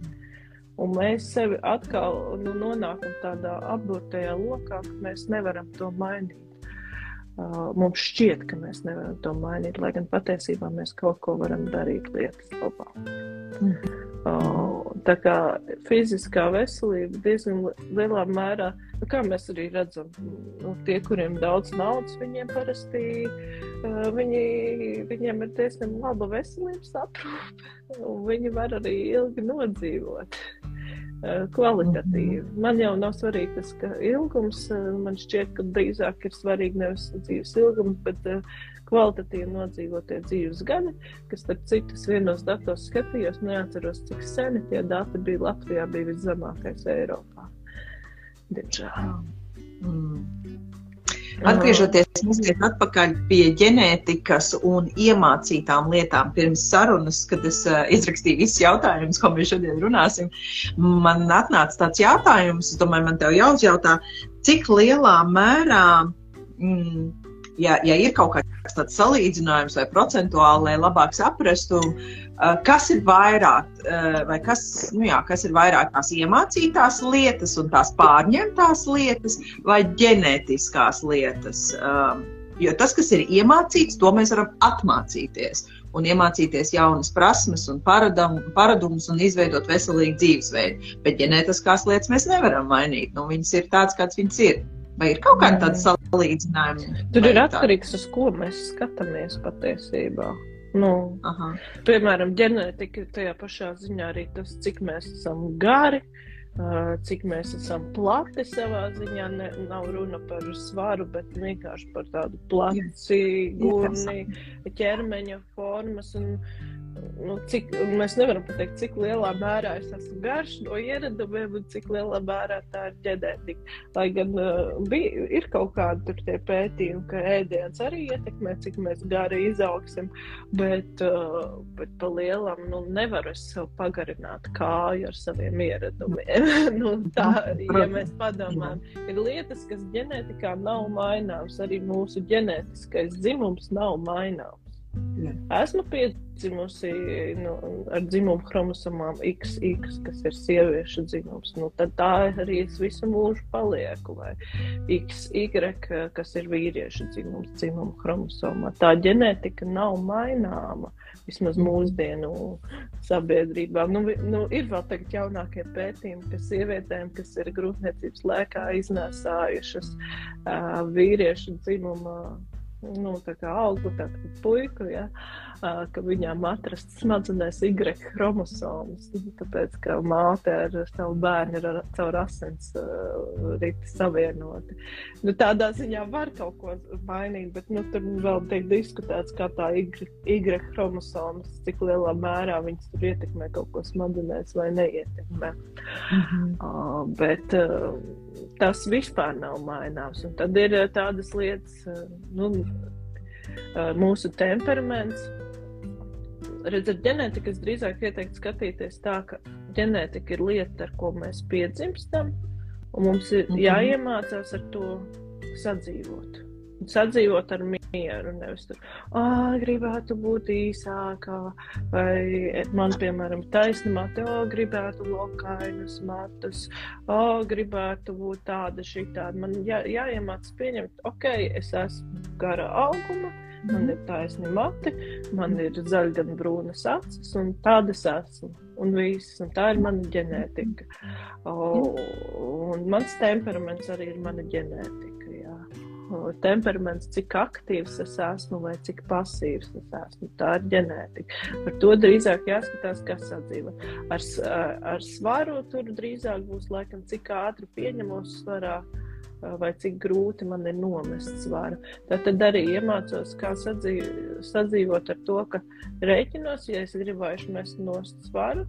Un mēs sevi atkal nu, nonākam tādā apburtajā lokā, ka mēs nevaram to mainīt. Uh, mums šķiet, ka mēs nevaram to mainīt, lai gan patiesībā mēs kaut ko varam darīt lietas labā. Mm. Tā kā fiziskā veselība diezgan lielā mērā, nu, kā mēs arī redzam, nu, tie, kuriem daudz naudas, viņiem parasti viņi, viņiem ir diezgan laba veselības aprūpe, un viņi var arī ilgi nodzīvot. Eh, kvalitatīvi. Man jau nav svarīgi tas, ka ilgums, eh, man šķiet, ka drīzāk ir svarīgi nevis dzīves ilgums, bet uh, kvalitatīvi nodzīvotie dzīves gadi, kas, starp citu, vienos datos skatījos, neatceros, cik seni tie dati bija Latvijā, bija viszemākais Eiropā. Diemžēl. Mm. Atgriežoties mazliet atpakaļ pie ģenētikas un iemācītām lietām pirms sarunas, kad es uh, izrakstīju visus jautājumus, ko mēs šodien runāsim, man atnāca tāds jautājums, es domāju, man tev jāuzjautā, cik lielā mērā, mm, ja, ja ir kaut kāds tāds salīdzinājums vai procentuāli, lai labāk saprastu, Eh, kas ir vairāk, eh, vai kas, nu jā, kas ir vairāk tās iemācītās lietas un tās pārņemtās lietas, vai ģenētiskās lietas? Eh, jo tas, kas ir iemācīts, to mēs varam atmācīties un iemācīties jaunas prasmes un paradumus un izveidot veselīgu dzīvesveidu. Bet ģenētiskās lietas mēs nevaram mainīt. Nu, viņas ir tādas, kādas viņas ir. Vai ir kaut kāda tāda salīdzinājuma? Tur ir atkarīgs, uz ko mēs skatāmies patiesībā. Nu, Aha. piemēram, ģenētika tajā pašā ziņā arī tas, cik mēs esam gari, cik mēs esam plati savā ziņā. Ne, nav runa par svaru, bet vienkārši par tādu placi, gurni, ķermeņa formas. Un, nu, cik, mēs nevaram pateikt, cik lielā mērā es esmu garš no ieradumiem un cik lielā mērā tā ir ģenētika. Lai gan uh, bija, ir kaut kādi pētījumi, ka ēdiens arī ietekmē, cik mēs gari izaugsim, bet, uh, bet pa lielam nu, nevar es sev pagarināt kāju ar saviem ieradumiem. nu, tā, ja mēs padomājam, ir lietas, kas ģenētikā nav maināmas, arī mūsu ģenētiskais dzimums nav maināms. Esmu piedzimusi nu, ar dzimumu chromosomām XX, kas ir sieviešu dzimums. Nu, tad tā arī es visu mūžu palieku. Vai XY, kas ir vīriešu dzimums, dzimumu chromosomā. Tā ģenētika nav maināma. Vismaz mūsdienu sabiedrībā. Nu, nu, ir vēl tagad jaunākie pētījumi, ka sievietēm, kas ir grūtniecības laikā iznēsājušas uh, vīriešu dzimuma nu, tādu puiku, ja, ka viņām atrasts smadzenēs Y chromosomas. Tāpēc, ka māte ar savu bērnu ir caur asins rīti savienoti. Nu, tādā ziņā var kaut ko mainīt, bet nu, tur vēl tiek diskutēts, kā tā Y, y chromosomas, cik lielā mērā viņas tur ietekmē kaut ko smadzenēs vai neietekmē. Mm -hmm. uh, bet, uh, tas vispār nav maināms. Un tad ir tādas lietas, nu, mūsu temperaments. Redziet, ģenētikas drīzāk ieteikt skatīties tā, ka ģenētika ir lieta, ar ko mēs piedzimstam, un mums ir mhm. jāiemācās ar to sadzīvot sadzīvot ar mieru. Nevis tur, ah, gribētu būt īsākā, vai man, piemēram, taisni mati, oh, gribētu lokainus matus, oh, gribētu būt tāda, šī tāda. Man jā, jāiemācās pieņemt, ok, es esmu gara auguma. Man ir taisni mati, man ir zaļa, gan brūnas acis, un tādas esmu. Un viss, un tā ir mana ģenētika. Oh, un mans temperaments arī ir mana ģenētika temperaments, cik aktīvs es esmu vai cik pasīvs es esmu. Tā ir ģenētika. Par to drīzāk jāskatās, kas sadzīvo. Ar, ar svaru tur drīzāk būs laikam, cik ātri pieņemos svarā. Vai cik grūti man ir nomest svaru. Tad, tad arī iemācos, kā sadzīv, sadzīvot ar to, ka rēķinos, ja es gribēšu mest nost svaru,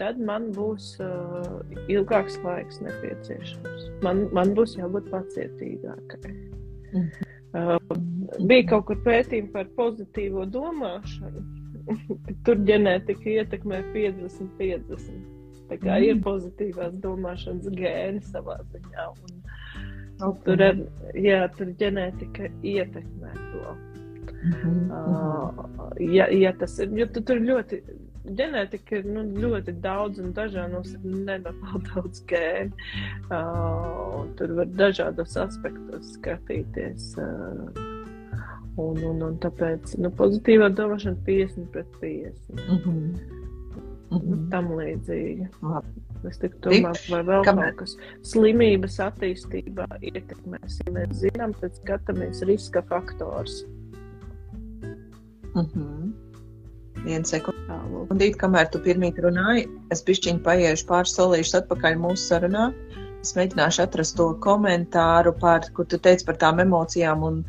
tad man būs uh, ilgāks laiks nepieciešams. Man, man būs jābūt pacietīgākai. Uh, bija kaut kur pētījumi par pozitīvo domāšanu. Tur ģenētika ietekmē 50-50. Tā kā mm. ir pozitīvās domāšanas gēni savā ziņā. Un, okay. tur, ar, jā, tur ģenētika ietekmē to. Mm -hmm. uh, ja, ja tas ir, jo tu, tur ļoti ģenētika ir nu, ļoti daudz un dažādos ir nenormāli daudz gēnu. Uh, tur var dažādos aspektos skatīties. Uh, Un, un, un tāpēc nu, pozitīvā domāšana 50 pret 50. Mm -hmm. Mm -hmm. Tam līdzīgi. Labi. Es tik domāju, vai vēl Kamēr? kaut kas slimības attīstībā ietekmēs. Ja mēs zinām, tad skatāmies riska faktors. Mm -hmm. Vienu sekundi, kamēr tu pirmie runāji, es pišķiņu paiešu pāris solīšus atpakaļ mūsu sarunā. Es mēģināšu atrast to komentāru, par, kur tu teici par tām emocijām un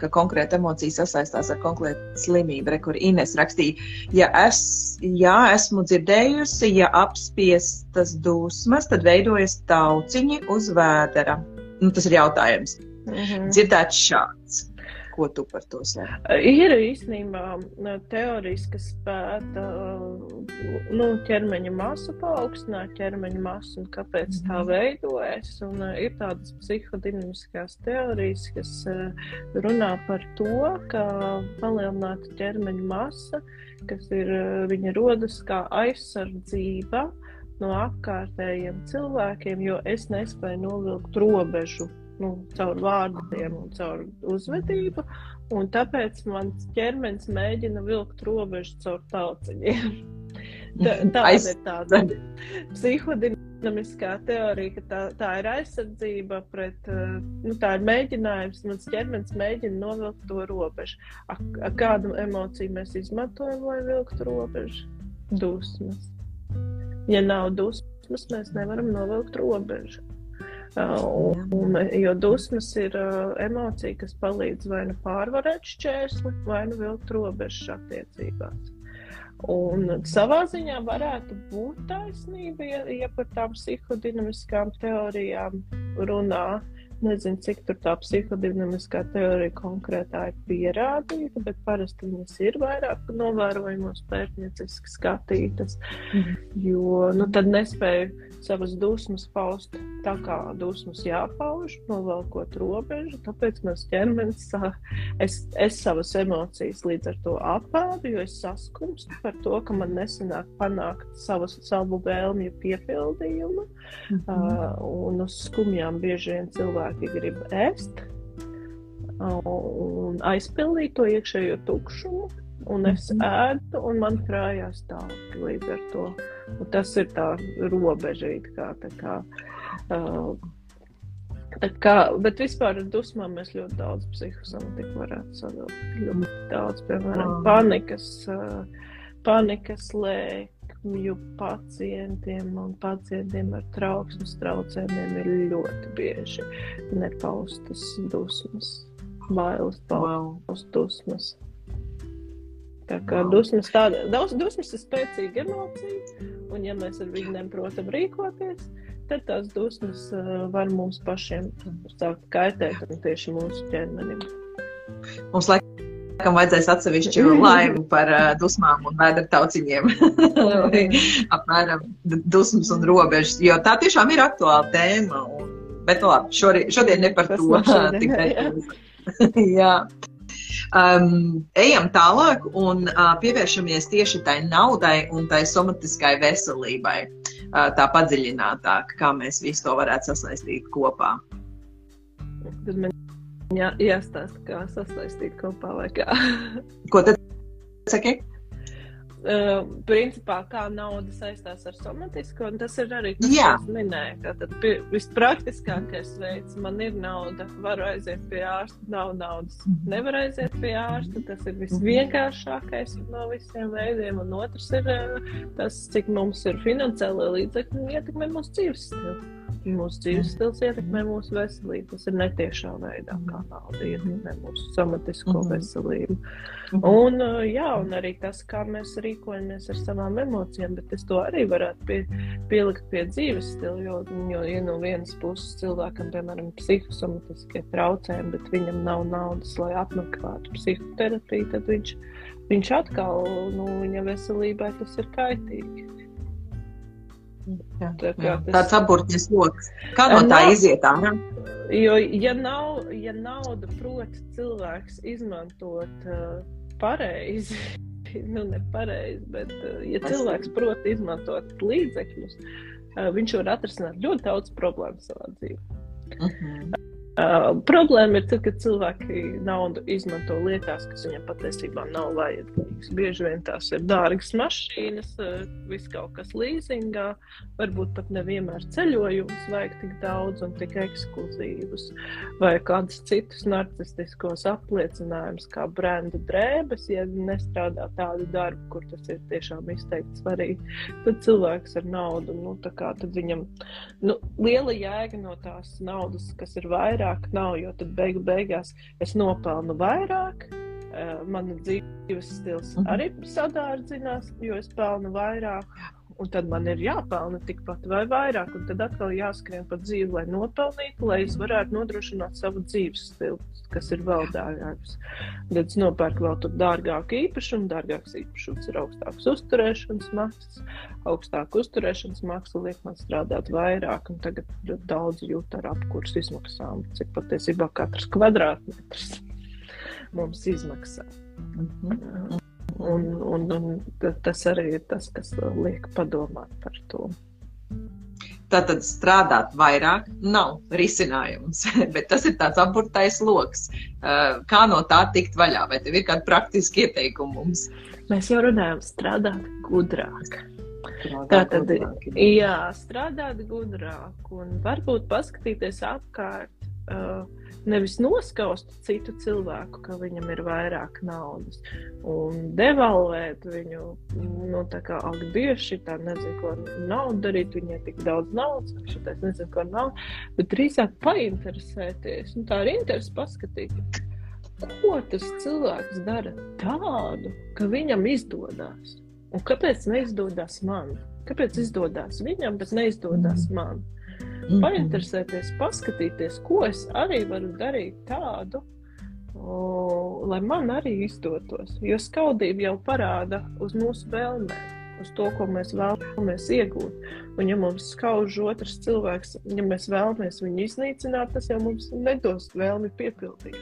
ka konkrēta emocija sasaistās ar konkrētu slimību. Re, kur Ines rakstīja, ja es, jā, esmu dzirdējusi, ja apspiestas dusmas, tad veidojas tauciņi uz vēdera. Nu, tas ir jautājums. -hmm. Dzirdēts šāds. Ko tu par to saki? Ir īstenībā teorijas, kas pēta nu, ķermeņa masu, paaugstināt ķermeņa masu un kāpēc tā mhm. veidojas. Un, uh, ir tādas psihodinamiskās teorijas, kas uh, runā par to, ka palielināta ķermeņa masa, kas ir, uh, viņa rodas kā aizsardzība no apkārtējiem cilvēkiem, jo es nespēju novilkt robežu nu, caur vārdiem un caur uzvedību. Un tāpēc mans ķermenis mēģina vilkt robežu caur tauciņiem. Tā, tāda ir tāda psihodinamiskā teorija, ka tā, tā ir aizsardzība pret, eh, nu, tā ir mēģinājums, mans ķermenis mēģina novilkt to robežu. A, a kādu emociju mēs izmantojam, lai vilktu robežu? Dusmas. Ja nav dusmas, mēs nevaram novilkt robežu. Un, un, jo dusmas ir uh, emocija, kas palīdz vai nu pārvarēt šķērsli, vai nu vilkt robežas attiecībās. Un savā ziņā varētu būt taisnība, ja, ja par tām psihodinamiskām teorijām runā. Nezinu, cik tā psihodinamiskā teorija konkrētā ir pierādīta, bet parasti viņas ir vairāk novērojamos pētnieciski skatītas. Mm. Jo nu, tad nespēju savas dusmas paust tā, kā dusmas jāpauž, novelkot robežu. Tāpēc mans ķermenis, es, es savas emocijas līdz ar to apēdu, jo es saskumstu par to, ka man nesanāk panākt savas, savu vēlmju piepildījumu. Mm -hmm. uh, un uz skumjām bieži vien cilvēki grib ēst un aizpildīt to iekšējo tukšumu un es mhm. ēdu, un man krājās tālāk līdz ar to. Un tas ir tā robeža, kā tā kā. Uh, Tā kā, bet vispār ar dusmām mēs ļoti daudz psihosomatiku varētu savilkt. Ļoti daudz, piemēram, panikas, panikas lēkmju pacientiem un pacientiem ar trauksmes traucējumiem ir ļoti bieži nepaustas dusmas, bailes paustas dusmas. Tā kā dusmas, tāda, daudz dusmas ir spēcīga emocija, un ja mēs ar viņiem protam rīkoties, tad tās dusmas uh, var mums pašiem sākt kaitēt un tieši mūsu ķermenim. Mums laikam vajadzēs atsevišķu laivu par uh, dusmām un vēdra tauciņiem. Apmēram dusmas un robežas, jo tā tiešām ir aktuāla tēma. Un, bet labi, šorien, šodien ne par Tas to. Šodien, jā. jā. Um, ejam tālāk un uh, pievēršamies tieši tai naudai un tai somatiskai veselībai. Uh, tā padziļinātāk, kā mēs visu to varētu sasaistīt kopā. Tad man jā, jāstāsta, kā sasaistīt kopā vai kā. Ko tad saki? Uh, principā, kā nauda saistās ar somatisko, un tas ir arī tas, ko es minēju. Tātad vispraktiskākais veids, man ir nauda, varu aiziet pie ārsta, nav naudas, nevar aiziet pie ārsta. Tas ir visvienkāršākais no visiem veidiem, un otrs ir uh, tas, cik mums ir finansiāli līdzekļi un ietekmē mūsu dzīves stilu. Mūsu dzīves stils ietekmē mūsu veselību. Tas ir netiešā veidā, kā nauda ietekmē mūsu somatisko mm -hmm. veselību. -hmm. Un, uh, jā, un arī tas, kā mēs rīkojamies ar savām emocijām, bet es to arī varētu pie, pielikt pie dzīves stila. Jo, jo ja no vienas puses cilvēkam, piemēram, psihosomatiskie traucējumi, bet viņam nav naudas, lai apmeklētu psihoterapiju, tad viņš, viņš atkal, nu, viņa veselībai tas ir kaitīgi. Jā, tā jā. Tas... Tāds apgūtnes lokus. Kā no tā nav, iziet? Jā? Jo, ja, nav, ja nauda prot cilvēks izmantot uh, pareizi, nu, nepareizi. Bet, ja cilvēks prot izmantot līdzekļus, viņš var atrisināt ļoti daudz problēmu savā dzīvē. Uh mhm. -huh. Uh, problēma ir tad, kad cilvēki naudu izmanto lietās, kas viņiem patiesībā nav vajadzīgas. Bieži vien tās ir dārgas mašīnas, uh, viss kaut kas līzingā, varbūt pat nevienmēr ceļojumus vajag tik daudz un tik ekskluzīvus, vai kādus citus narcistiskos apliecinājumus, kā brenda drēbes, ja nestrādā tādu darbu, kur tas ir tiešām izteikti svarīgi. Tad cilvēks ar naudu, nu, tā kā tad viņam nu, liela jēga no tās naudas, kas ir vairāk vairāk nav, jo tad beigu beigās es nopelnu vairāk. Uh, mana dzīves stils mhm. arī sadārdzinās, jo es pelnu vairāk un tad man ir jāpelna tikpat vai vairāk, un tad atkal jāskrien pa dzīvi, lai nopelnītu, lai es varētu nodrošināt savu dzīves stilu, kas ir vēl dārgāks. Tad es nopērku vēl tur dārgāku īpašumu, dārgāks īpašums ir augstāks uzturēšanas maksas, augstāk uzturēšanas maksa liek man strādāt vairāk, un tagad daudz jūt ar apkurs izmaksām, cik patiesībā katrs kvadrātmetrs mums izmaksā. Mm -hmm. Un, un, un tas arī ir tas, kas liek padomāt par to. Tātad strādāt vairāk nav risinājums, bet tas ir tāds apburtais lokus. Uh, kā no tā tikt vaļā? Vai tev ir kādi praktiski ieteikumi mums? Mēs jau runājam, strādāt gudrāk. Tātad, gudrāk, jā, strādāt gudrāk un varbūt paskatīties apkārt. Uh, nevis noskaust citu cilvēku, ka viņam ir vairāk naudas, un devalvēt viņu, nu, tā kā, ak, šī tā nezinu, ko naudu darīt, viņai tik daudz naudas, šitais nezinu, ko nav, bet drīzāk painteresēties, un tā ir interesi paskatīt, ko tas cilvēks dara tādu, ka viņam izdodas, un kāpēc neizdodas man? Kāpēc izdodas viņam, bet neizdodas man? -hmm. Painteresēties, paskatīties, ko es arī varu darīt tādu, o, lai man arī izdotos. Jo skaudība jau parāda uz mūsu vēlmēm. Uz to, ko mēs vēlamies iegūt. Un, ja mums skauž otrs cilvēks, ja mēs vēlamies viņu iznīcināt, tas jau mums nedos vēlmi piepildīt.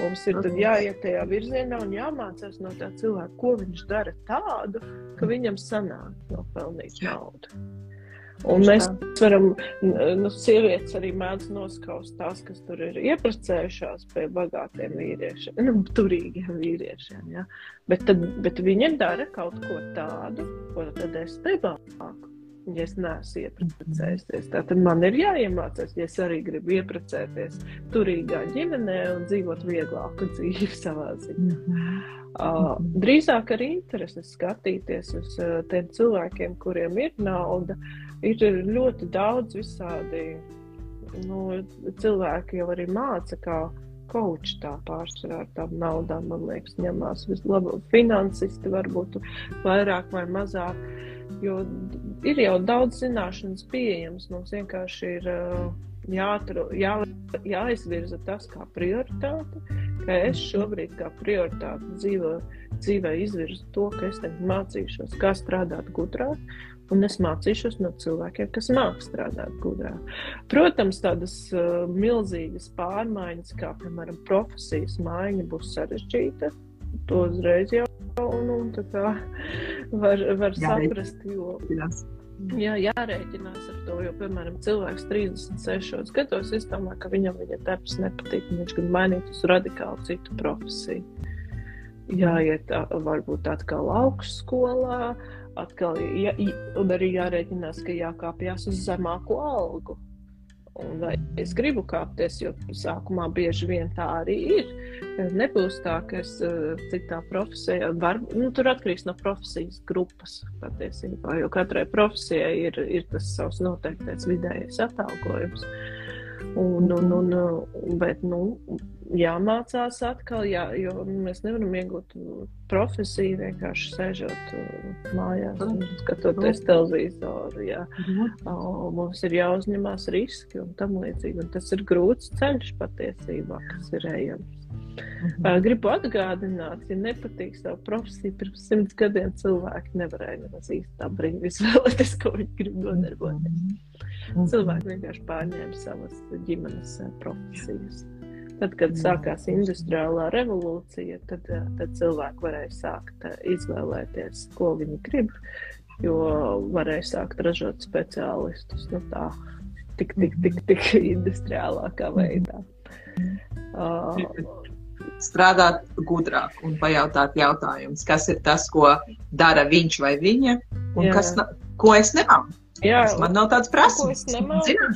Mums ir jāiet tajā virzienā un jāmācās no tā cilvēka, ko viņš dara tādu, ka viņam sanāk nopelnīt naudu. Un mēs varam, nu, sievietes arī mēdz noskaust tās, kas tur ir ieprecējušās pie bagātiem vīriešiem, nu, turīgiem vīriešiem. Ja? Bet, tad, bet viņi dara kaut ko tādu, ko tad es nemāku. Ja es neesmu ieprecējusies, tad man ir jāiemācās, ja es arī gribu ieprecēties turīgā ģimenē un dzīvot vieglāku dzīvi savā ziņā. Uh, drīzāk ar interesi skatīties uz uh, tiem cilvēkiem, kuriem ir nauda, uh, ir ļoti daudz visādi nu, cilvēki jau arī māca, kā koči tā pārsvarā ar tām naudām, man liekas, ņemās vislabāk. Finansisti varbūt vairāk vai mazāk, jo ir jau daudz zināšanas pieejams. Mums vienkārši ir jāatru, jā, jāizvirza tas kā prioritāte, ka es šobrīd kā prioritāte dzīvo, dzīvē izvirzu to, ka es mācīšos, kā strādāt gudrāk, un es mācīšos no cilvēkiem, kas māca strādāt gudrāk. Protams, tādas uh, milzīgas pārmaiņas, kā piemēram profesijas maiņa, būs sarežģīta. To uzreiz jau nu, var, var saprast. Jo, Jā, jārēķinās ar to, jo, piemēram, cilvēks 36 gados izdomā, ka viņam viņa darbs nepatīk, un viņš grib mainīt uz radikāli citu profesiju. Jāiet varbūt atkal augstskolā, uh, atkal ja, un arī jārēķinās, ka jākāpjas uz zemāku algu. Un vai es gribu kāpties, jo sākumā bieži vien tā arī ir. Nebūs tā, ka es uh, citā profesijā varu, nu, tur atkarīgs no profesijas grupas patiesībā, jo katrai profesijai ir, ir tas savs noteiktais vidējais atalgojums. Un, un, un, bet, nu, jāmācās atkal, jā, jo mēs nevaram iegūt profesiju vienkārši sēžot uh, mājās un skatoties televizoru. Jā. Mhm. Mums ir jāuzņemās riski un tam līdzīgi. Un tas ir grūts ceļš patiesībā, kas ir ejams. Mhm. Gribu atgādināt, ja nepatīk savu profesiju, pirms simts gadiem cilvēki nevarēja nemaz īsti tā brīvi izvēlēties, ko viņi grib nodarboties. Mhm. Cilvēki vienkārši pārņēma savas ģimenes profesijas. Tad, kad sākās industriālā revolūcija, tad, tad cilvēki varēja sākt izvēlēties, ko viņi grib, jo varēja sākt ražot speciālistus. Nu, tā, tik, tik, tik, tik industriālākā veidā. Uh, strādāt gudrāk un pajautāt jautājumus, kas ir tas, ko dara viņš vai viņa, un Jā. kas, ko es nemāku. Jā, man nav tāds prasības.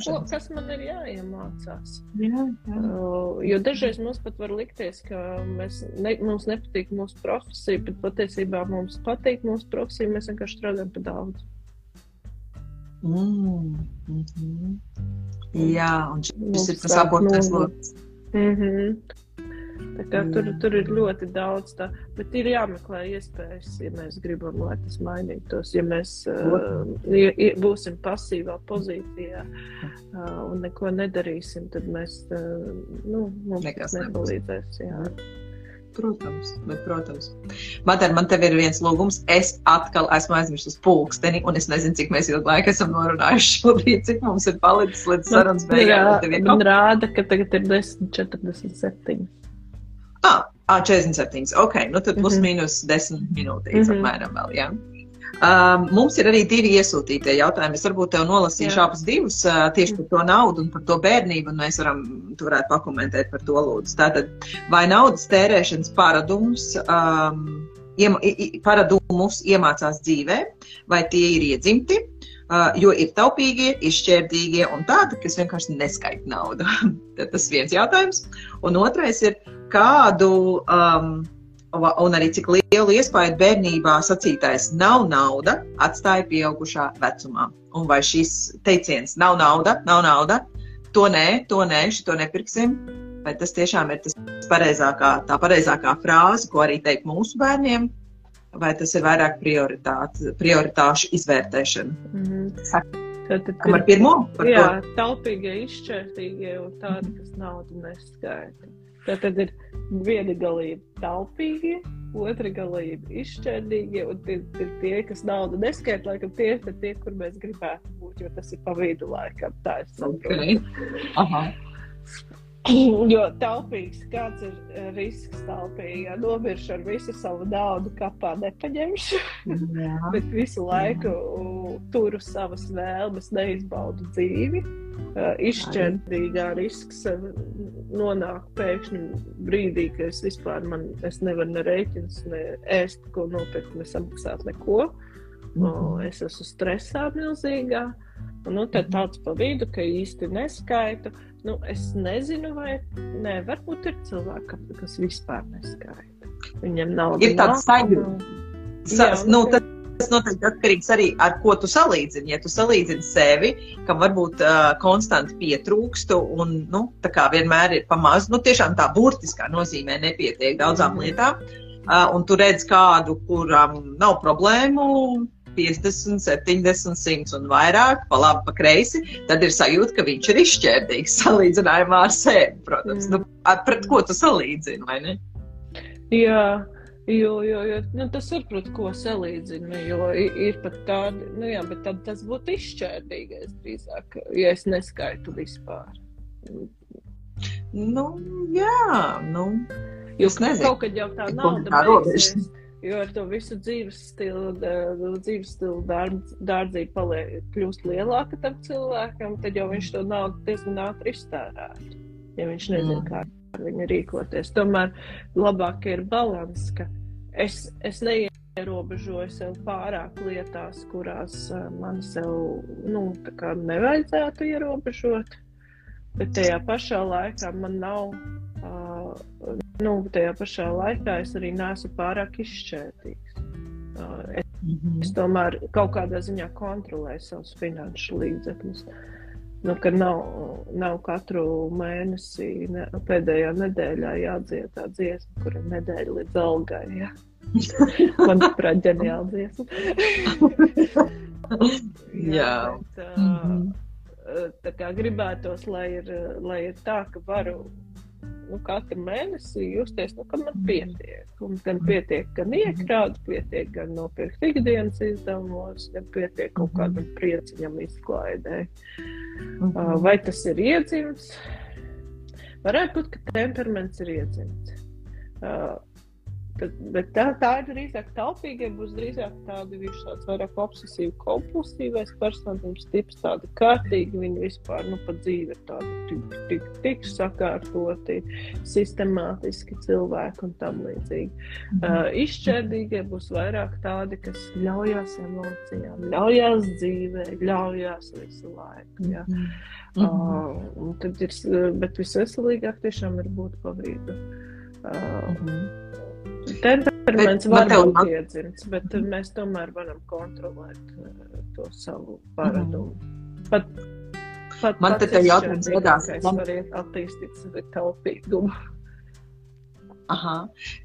Ko, kas man ir jāiemācās? Jā, jā. Uh, jo dažreiz mums pat var likties, ka mēs, ne, mums nepatīk mūsu profesija, bet patiesībā mums patīk mūsu profesija, mēs vienkārši strādājam pa daudz. Mm, mm -hmm. Jā, un šis ir tas abortais lokus. Mm -hmm. Tur, tur ir ļoti daudz tā, bet ir jāmeklē iespējas, ja mēs gribam, lai tas mainītos. Ja mēs uh, ja, būsim pasīvā pozīcijā uh, un neko nedarīsim, tad mēs, uh, nu, mums Nekas nepalīdzēs. Jā. Protams, bet, protams. Madara, man te ir viens lūgums. Es atkal esmu aizmirsis pulksteni, un es nezinu, cik mēs ilgu laiku esam norunājuši šobrīd, cik mums ir palicis līdz nu, sarunas beigām. Man rāda, ka tagad ir 10.47. Ah, ah 47. Ok, nu tad plus mm -hmm. mīnus 10 minūtes mm -hmm. apmēram vēl. Ja? Um, mums ir arī divi iesūtītie jautājumi. Es varbūt tev nolasīšu abus divus uh, tieši par to naudu un par to bērnību, un mēs varam, tu varētu pakomentēt par to lūdzu. Tātad, vai naudas tērēšanas paradumus, um, iema, paradumus iemācās dzīvē, vai tie ir iedzimti? Uh, jo ir taupīgie, izšķērdīgie un tādi, kas vienkārši neskaita naudu. Tas viens jautājums. Un otrais ir, kādu um, un arī cik lielu iespēju bērnībā sacītais nav nauda atstāja pieaugušā vecumā. Un vai šis teiciens nav nauda, nav nauda, to nē, to nē, šito nepirksim, vai tas tiešām ir tas pareizākā, tā pareizākā frāze, ko arī teikt mūsu bērniem, vai tas ir vairāk prioritāšu izvērtēšana? Mm -hmm. Tad, tad, Kam ar pirmo? Jā, to? taupīgie, izšķērtīgie un tādi, kas naudu neskaita. Tad, tad ir viena galība taupīgie, otra galība izšķērdīgie, un tie ir tie, kas naudu neskaita, laikam tie ir tie, kur mēs gribētu būt, jo tas ir pa vidu laikam. Tā ir saprotu. Okay. Aha. Jo taupīgs, kāds ir eh, risks taupīgi, ja nomiršu ar visu savu naudu kapā nepaņemšu, bet visu laiku turu savas vēlmes, neizbaudu dzīvi. Uh, izšķērtīgā risks uh, nonāk pēkšņi brīdī, ka es vispār man, es nevaru ne rēķins, ne ēst, ko nopirkt, ne samaksāt neko. Mm -hmm. Es esmu stresā milzīgā. Nu, tad tāds pa vidu, ka īsti neskaitu. Nu, es nezinu, vai ne, varbūt ir cilvēki, kas vispār neskaita. Viņam nav ir tāds sajūta. Sa, nu, tad... Tas noteikti atkarīgs arī no ar ko tu salīdzini. Ja tu salīdzini sevi, kam varbūt uh, konstanti pietrūkstu un nu, tā kā vienmēr ir pamazs, nu tiešām tā burtiskā nozīmē nepietiek daudzām mm. lietām. Uh, un tu redz kādu, kuram nav problēmu 50, 70, 100 un vairāk, pa labi, pa kreisi, tad ir sajūta, ka viņš ir izšķērdīgs salīdzinājumā ar sevi. Protams, mm. nu, ar, pret ko tu salīdzini, vai ne? Jā. Jo, jo, jo nu, tas ir pret ko salīdzina. Jo ir, pat tādi, nu jā, bet tad tas būtu izšķērdīgais drīzāk, ja es neskaitu vispār. Nu, jā, nu. Jūs nezinu, kaut kad jau tā nauda beigsies. Jo ar to visu dzīves stilu, dzīves stilu dārd, dārdzību paliek, kļūst lielāka tam cilvēkam, tad jau viņš to naudu diezgan ātri iztērētu, ja viņš nezina, mm. kā ar viņu rīkoties. Tomēr labāk ir balans, ka es, es neierobežoju sev pārāk lietās, kurās man sev, nu, nevajadzētu ierobežot, bet tajā pašā laikā man nav nu, tajā pašā laikā es arī neesmu pārāk izšķētīgs. Uh, es, mm -hmm. es tomēr kaut kādā ziņā kontrolēju savus finanšu līdzekļus. Nu, ka nav, nav katru mēnesi, ne, pēdējā nedēļā jādzied tā dziesma, kur ir nedēļa līdz algai. Ja? Manuprāt, ģeniāla dziesma. Jā. Bet, uh, mm -hmm. Tā kā gribētos, lai ir, lai ir tā, ka varu nu, katru mēnesi justies, nu, ka man pietiek. Un gan pietiek, gan iekrāt, pietiek, gan nopirkt ikdienas izdevumos, gan pietiek kaut kādam prieciņam izklaidē. Mhm. Vai tas ir iedzimts? Varētu būt, ka temperaments ir iedzimts. Uh, Tad, bet tā, tā ir drīzāk taupīga, būs drīzāk tāda viņš tāds vairāk obsesīvi kompulsīvais personības tips, tāda kārtīga, viņi vispār, nu, pa dzīvi ir tādi tik, tik, tik sakārtoti, sistemātiski cilvēki un tam līdzīgi. Mm -hmm. uh, izšķērdīgie būs vairāk tādi, kas ļaujās emocijām, ļaujās dzīvē, ļaujās visu laiku, jā. Mm -hmm. uh, tad ir, bet visveselīgāk tiešām ir būt pa vidu. Uh, mm -hmm. Temperaments var būt iedzimts, bet mm. mēs tomēr varam kontrolēt uh, to savu paradumu. Mm. Pat, pat, man te jautājums radās. Man var attīstīt savu taupīgumu. Aha.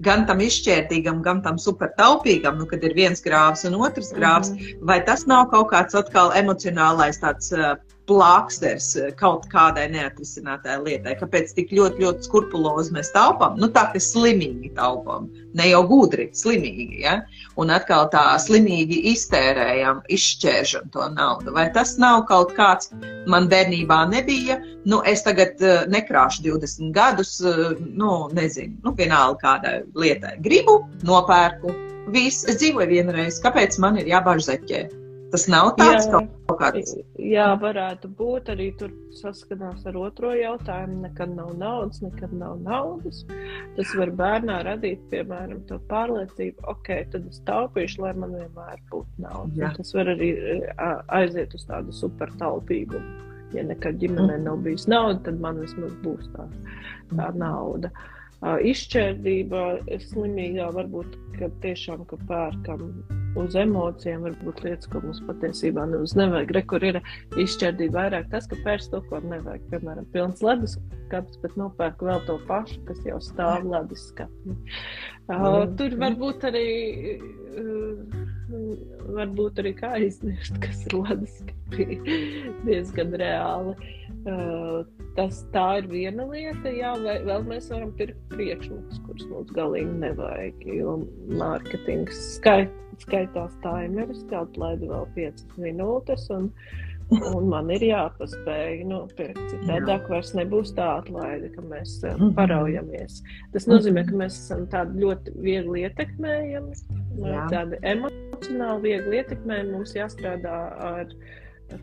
Gan tam izšķērtīgam, gan tam supertaupīgam, nu, kad ir viens grāvs un otrs grāvs, mm -hmm. vai tas nav kaut kāds atkal emocionālais tāds uh, plāksters eh, kaut kādai neatrisinātai lietai. Kāpēc tik ļoti, ļoti skrupulozi mēs taupām? Nu, tā kā slimīgi taupām, ne jau gudri, slimīgi. Ja? Un atkal tā slimīgi iztērējam, izšķēršam to naudu. Vai tas nav kaut kāds, man bērnībā nebija, nu, es tagad uh, nekrāšu 20 gadus, uh, nu, nezinu, nu, vienalga kādai lietai. Gribu, nopērku, viss, es dzīvoju vienreiz, kāpēc man ir jābāž zeķē? Tas nav tāds jā, kaut kāds. Jā, varētu būt arī tur saskanās ar otro jautājumu. Nekad nav naudas, nekad nav naudas. Tas var bērnā radīt, piemēram, to pārliecību, ok, tad es taupīšu, lai man vienmēr būtu nauda. Tas var arī aiziet uz tādu super taupīgumu. Ja nekad ģimenē mm. nav bijis nauda, tad man vismaz būs tā, tā nauda. Uh, izšķērdība, slimīgā varbūt, tiešām, ka pērkam uz emocijām, varbūt lietas, ko mums patiesībā nemaz nevajag. Re, kur ir izšķērdība vairāk tas, ka pērc to, ko nevajag. Piemēram, pilns ledus skats, bet nopērk vēl to pašu, kas jau stāv ledus skapī. Uh, tur varbūt arī, uh, varbūt arī kā iznest, kas ir ledus skapī diezgan reāli. Uh, tas tā ir viena lieta, jā, vai vēl mēs varam pirkt priekšmetus, kurus mums galīgi nevajag, jo mārketings skait, skaitās timeris, kaut laidu vēl 5 minūtes, un, un man ir jāpaspēj nopirkt, citādāk jā. vairs nebūs tā atlaide, ka mēs uh, paraujamies. Tas nozīmē, ka mēs esam tādi ļoti viegli ietekmējami, tādi emocionāli viegli ietekmējami, mums jāstrādā ar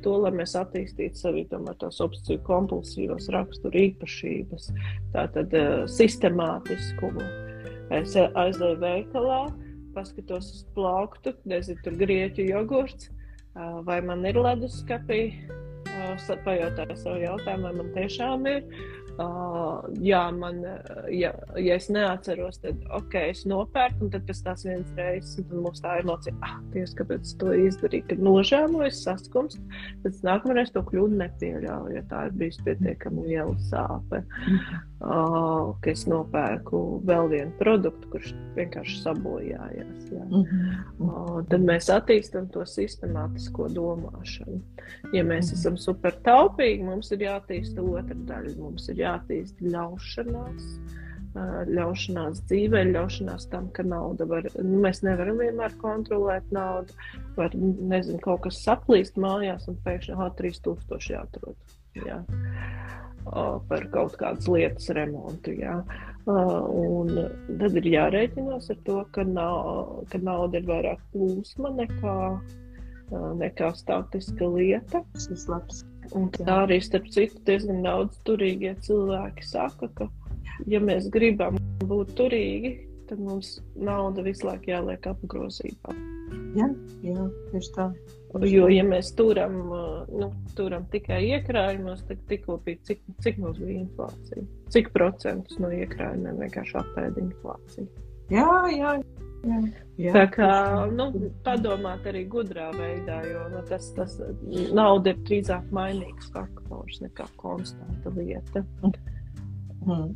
to, lai mēs attīstītu sevi tās obsesiju kompulsīvas rakstura īpašības, tātad uh, sistemātiskumu. Es aizēju veikalā, paskatos uz plauktu, nezinu, tur grieķu jogurts, uh, vai man ir leduskapī, uh, pajautāju savu jautājumu, vai man tiešām ir, Uh, jā, man, ja, ja es neatceros, tad ok, es nopērku, un tad pēc tās vienas reizes, mums tā emocija, ah, Dievs, kāpēc es to izdarīju, kad nožēloju, saskumst, tad nākamreiz to kļūdu nepieļauju, ja tā ir bijusi pietiekami liela sāpe. Uh, ka es nopērku vēl vienu produktu, kurš vienkārši sabojājās. Jā. Uh, tad mēs attīstam to sistemātisko domāšanu. Ja mēs esam super taupīgi, mums ir jātīsta otra daļa. Mums ir jātīst ļaušanās, ļaušanās dzīvē, ļaušanās tam, ka nauda var, nu, mēs nevaram vienmēr kontrolēt naudu. Var, nezinu, kaut kas saplīst mājās un pēkšņi, ah, 3000 jāatrod. Jā. Par kaut kādas lietas remontu. Jā. Un tad ir jārēķinās ar to, ka, nav, ka nauda ir vairāk plūsma nekā, nekā statiska lieta. Tas ir labs. Un tā arī, starp citu, diezgan daudz turīgie cilvēki saka, ka, ja mēs gribam būt turīgi, tad mums nauda visu laiku jāliek apgrozībā. Jā, jā tieši tā. Jo, ja mēs turam, nu, turam tikai iekrājumos, tad tikko bija, cik, cik mums bija inflācija? Cik procentus no iekrājumiem vienkārši apēda inflācija? Jā, jā. Jā, jā. Tā kā nu, padomāt arī gudrā veidā, jo nu, tas, tas nauda ir drīzāk mainīgs faktors nekā konstanta lieta. Mm.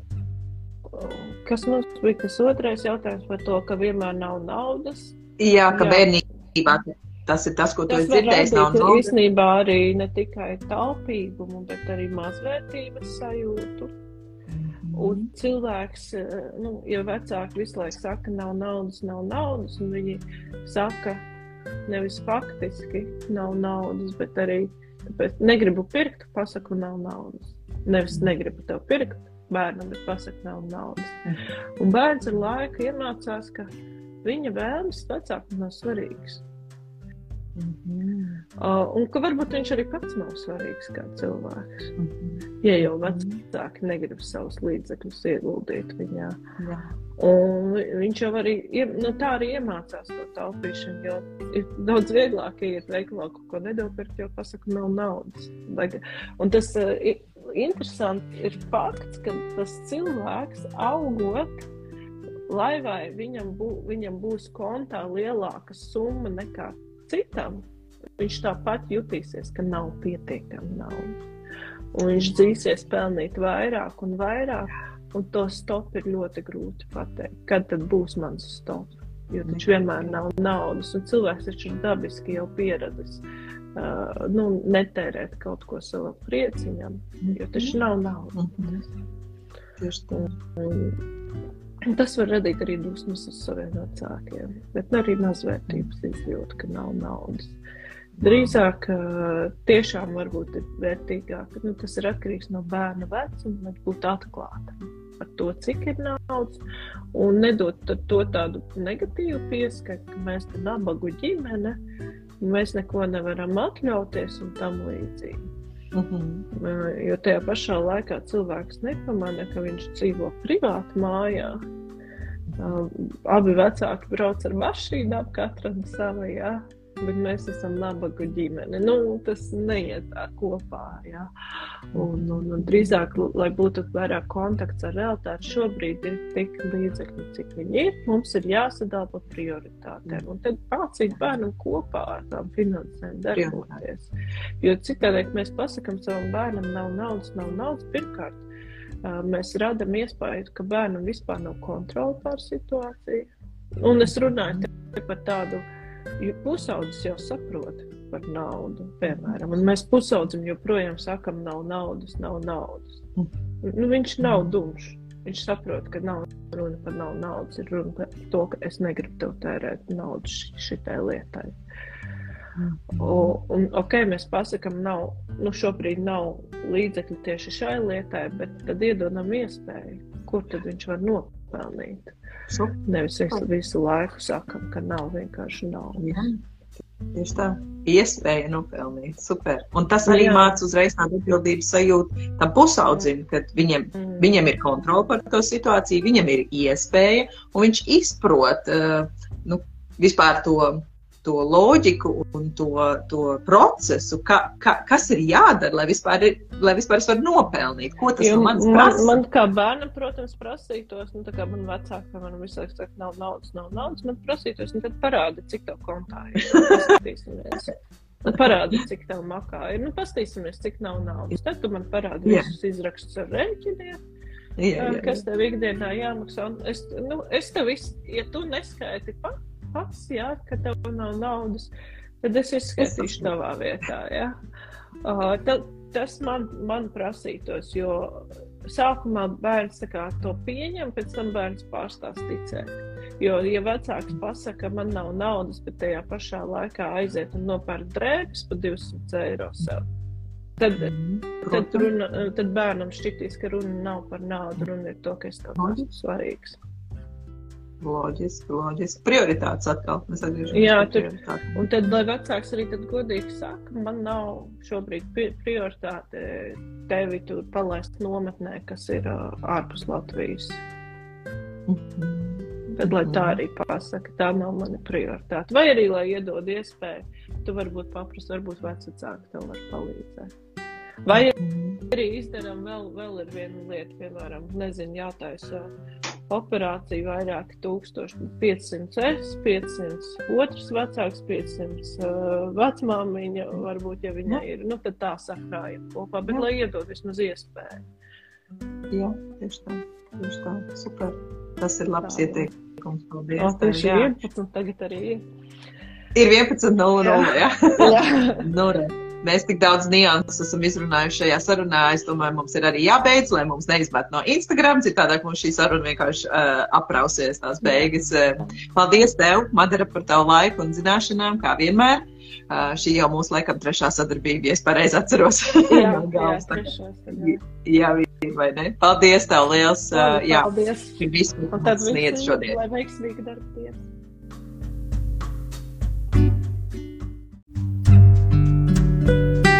Kas mums bija tas otrais jautājums par to, ka vienmēr nav naudas? Jā, ka bērnībā tas ir tas, ko tu esi dzirdējis. Tas var īstenībā arī ne tikai taupīgumu, bet arī mazvērtības sajūtu. Un mhm. cilvēks, eh, nu, ja vecāki visu laiku saka, nav naudas, nav naudas, un viņi saka, nevis faktiski nav naudas, bet arī tāpēc negribu pirkt, pasaku, nav naudas. Nevis negribu tev pirkt, bērnam ir pasakot, nav naudas. Un bērns ar laiku iemācās, ka viņa vēlmes vecākam nav svarīgas. Mm -hmm. uh, un ka varbūt viņš arī pats nav svarīgs kā cilvēks. Mm -hmm. Ja jau vecāki negrib savus līdzekļus ieguldīt viņā. Jā. Un viņš jau arī nu, tā arī iemācās to taupīšanu, jo ir daudz vieglāk iet veikalā kaut ko nedopirkt, jo pasaka, nav naudas. Un tas uh, interesanti ir fakts, ka tas cilvēks augot, lai vai viņam, bū, viņam būs kontā lielāka summa nekā citam, viņš tāpat jutīsies, ka nav pietiekami naudas. Un viņš dzīsies pelnīt vairāk un vairāk, un to stop ir ļoti grūti pateikt. Kad tad būs mans stop? Jo viņš vienmēr nav naudas, un cilvēks taču ir dabiski jau pieradis. Uh, nu, netērēt kaut ko savam prieciņam, jo taču nav naudas. Tieši tā. Tas var radīt arī dusmas uz saviem vecākiem, bet arī mazvērtības izjūta, ka nav naudas. Drīzāk tiešām varbūt ir vērtīgāk, nu, tas ir atkarīgs no bērna vecuma, bet būt atklātam par to, cik ir naudas, un nedot to tādu negatīvu pieskaņu, ka mēs esam nabagu ģimene, mēs neko nevaram atļauties un tam līdzīgi. Uh -huh. Jo tajā pašā laikā cilvēks nepamanā, ka viņš dzīvo privāti mājā. Abi vecāki brauc ar mašīnām, katram savā bet mēs esam nabaga ģimene. Nu, tas neiet tā kopā. Ja? Un, un, un drīzāk, lai būtu vairāk kontakts ar realitāti, šobrīd ir tik līdzekļi, cik viņi ir. Mums ir jāsadala pa prioritātēm. Un tad mācīt bērnam kopā ar tām finansēm darboties. Jo citādi mēs pasakām savam bērnam, nav naudas, nav naudas. Pirmkārt, mēs radām iespēju, ka bērnam vispār nav kontrola pār situāciju. Un es runāju par tādu Jo pusaudzis jau saprot par naudu, piemēram, un mēs pusaudzim joprojām sakam, nav naudas, nav naudas. Nu, viņš nav dumšs. Viņš saprot, ka nav runa par nav naudas, ir runa par to, ka es negribu tev tērēt naudu šitai lietai. Un, un, ok, mēs pasakām, nav, nu šobrīd nav līdzekļu tieši šai lietai, bet tad iedodam iespēju, kur tad viņš var nopelnīt. Nevis visu, visu laiku sakam, ka nav vienkārši nav. Jā. Tieši tā, iespēja nopelnīt. Super. Un tas arī māca uzreiz tādu atbildības sajūtu tam pusaudzim, kad viņam, mm. viņam ir kontrole par to situāciju, viņam ir iespēja, un viņš izprot uh, nu, vispār to to loģiku un to, to procesu, ka, ka, kas ir jādara, lai vispār, ir, lai vispār es varu nopelnīt. Ko tas no manis prasa? Man, man kā bērnam, protams, prasītos, nu, tā kā man vecāki man visu laiku saka, nav naudas, nav naudas, man prasītos, nu, tad parādi, cik tev kontā ir. Paskatīsimies. Nu, parādi, cik tev makā ir. Nu, pastīsimies, cik nav naudas. Tad tu man parādi yeah. visus izrakstus ar rēķiniem. Jā, jā, jā. Kas tev ikdienā jāmaksā? Es, nu, es tev, visu, ja tu neskaiti pats, pats, jā, ka tev nav naudas, tad es izskatīšu tavā vietā. Jā. Uh, tad, tas man, man prasītos, jo sākumā bērns kā, to pieņem, pēc tam bērns pārstās ticēt. Jo, ja vecāks pasakā, ka man nav naudas, bet tajā pašā laikā aiziet un nopērk drēbes par 200 eiro sev, tad, mm, tad, runa, tad bērnam šķitīs, ka runa nav par naudu, runa ir to, ka es tev esmu svarīgs. Loģiski, loģiski. Prioritātes atkal. Mēs atgriežamies Jā, tur. Un tad, lai vecāks arī tad godīgi saka, man nav šobrīd prioritāte tevi tur palaist nometnē, kas ir uh, ārpus Latvijas. Mm -hmm. Bet, lai tā arī pasaka, tā nav mana prioritāte. Vai arī, lai iedod iespēju, tu varbūt paprasti, varbūt vecāki tev var palīdzēt. Vai arī izdarām vēl, vēl ir viena lieta, piemēram, nezinu, jātaisa operāciju vairāki tūkstoši, 500 es, 500 otrs vecāks, 500 uh, vecmāmiņa, varbūt, ja viņai ir, nu, tad tā sakrājam kopā, bet Jā. lai iedod vismaz iespēju. Jā, tieši tā, tieši tā, super. Tas ir labs tā. ieteikums, paldies. O, tieši ir 11, tagad arī ir. Ir 11, 0, 0, jā. jā. 0. mēs tik daudz nianses esam izrunājuši šajā sarunā. Es domāju, mums ir arī jābeidz, lai mums neizmet no Instagram. Citādāk mums šī saruna vienkārši uh, aprausies tās beigas. Paldies tev, Madara, par tavu laiku un zināšanām, kā vienmēr. Uh, šī jau mūsu laikam trešā sadarbība, ja es pareizi atceros. Jā, jā, trešā, jā, vai ne? Paldies tev liels. Uh, jā, paldies. Visu, un tad sniedz šodien. Lai veiksmīgi diena. Música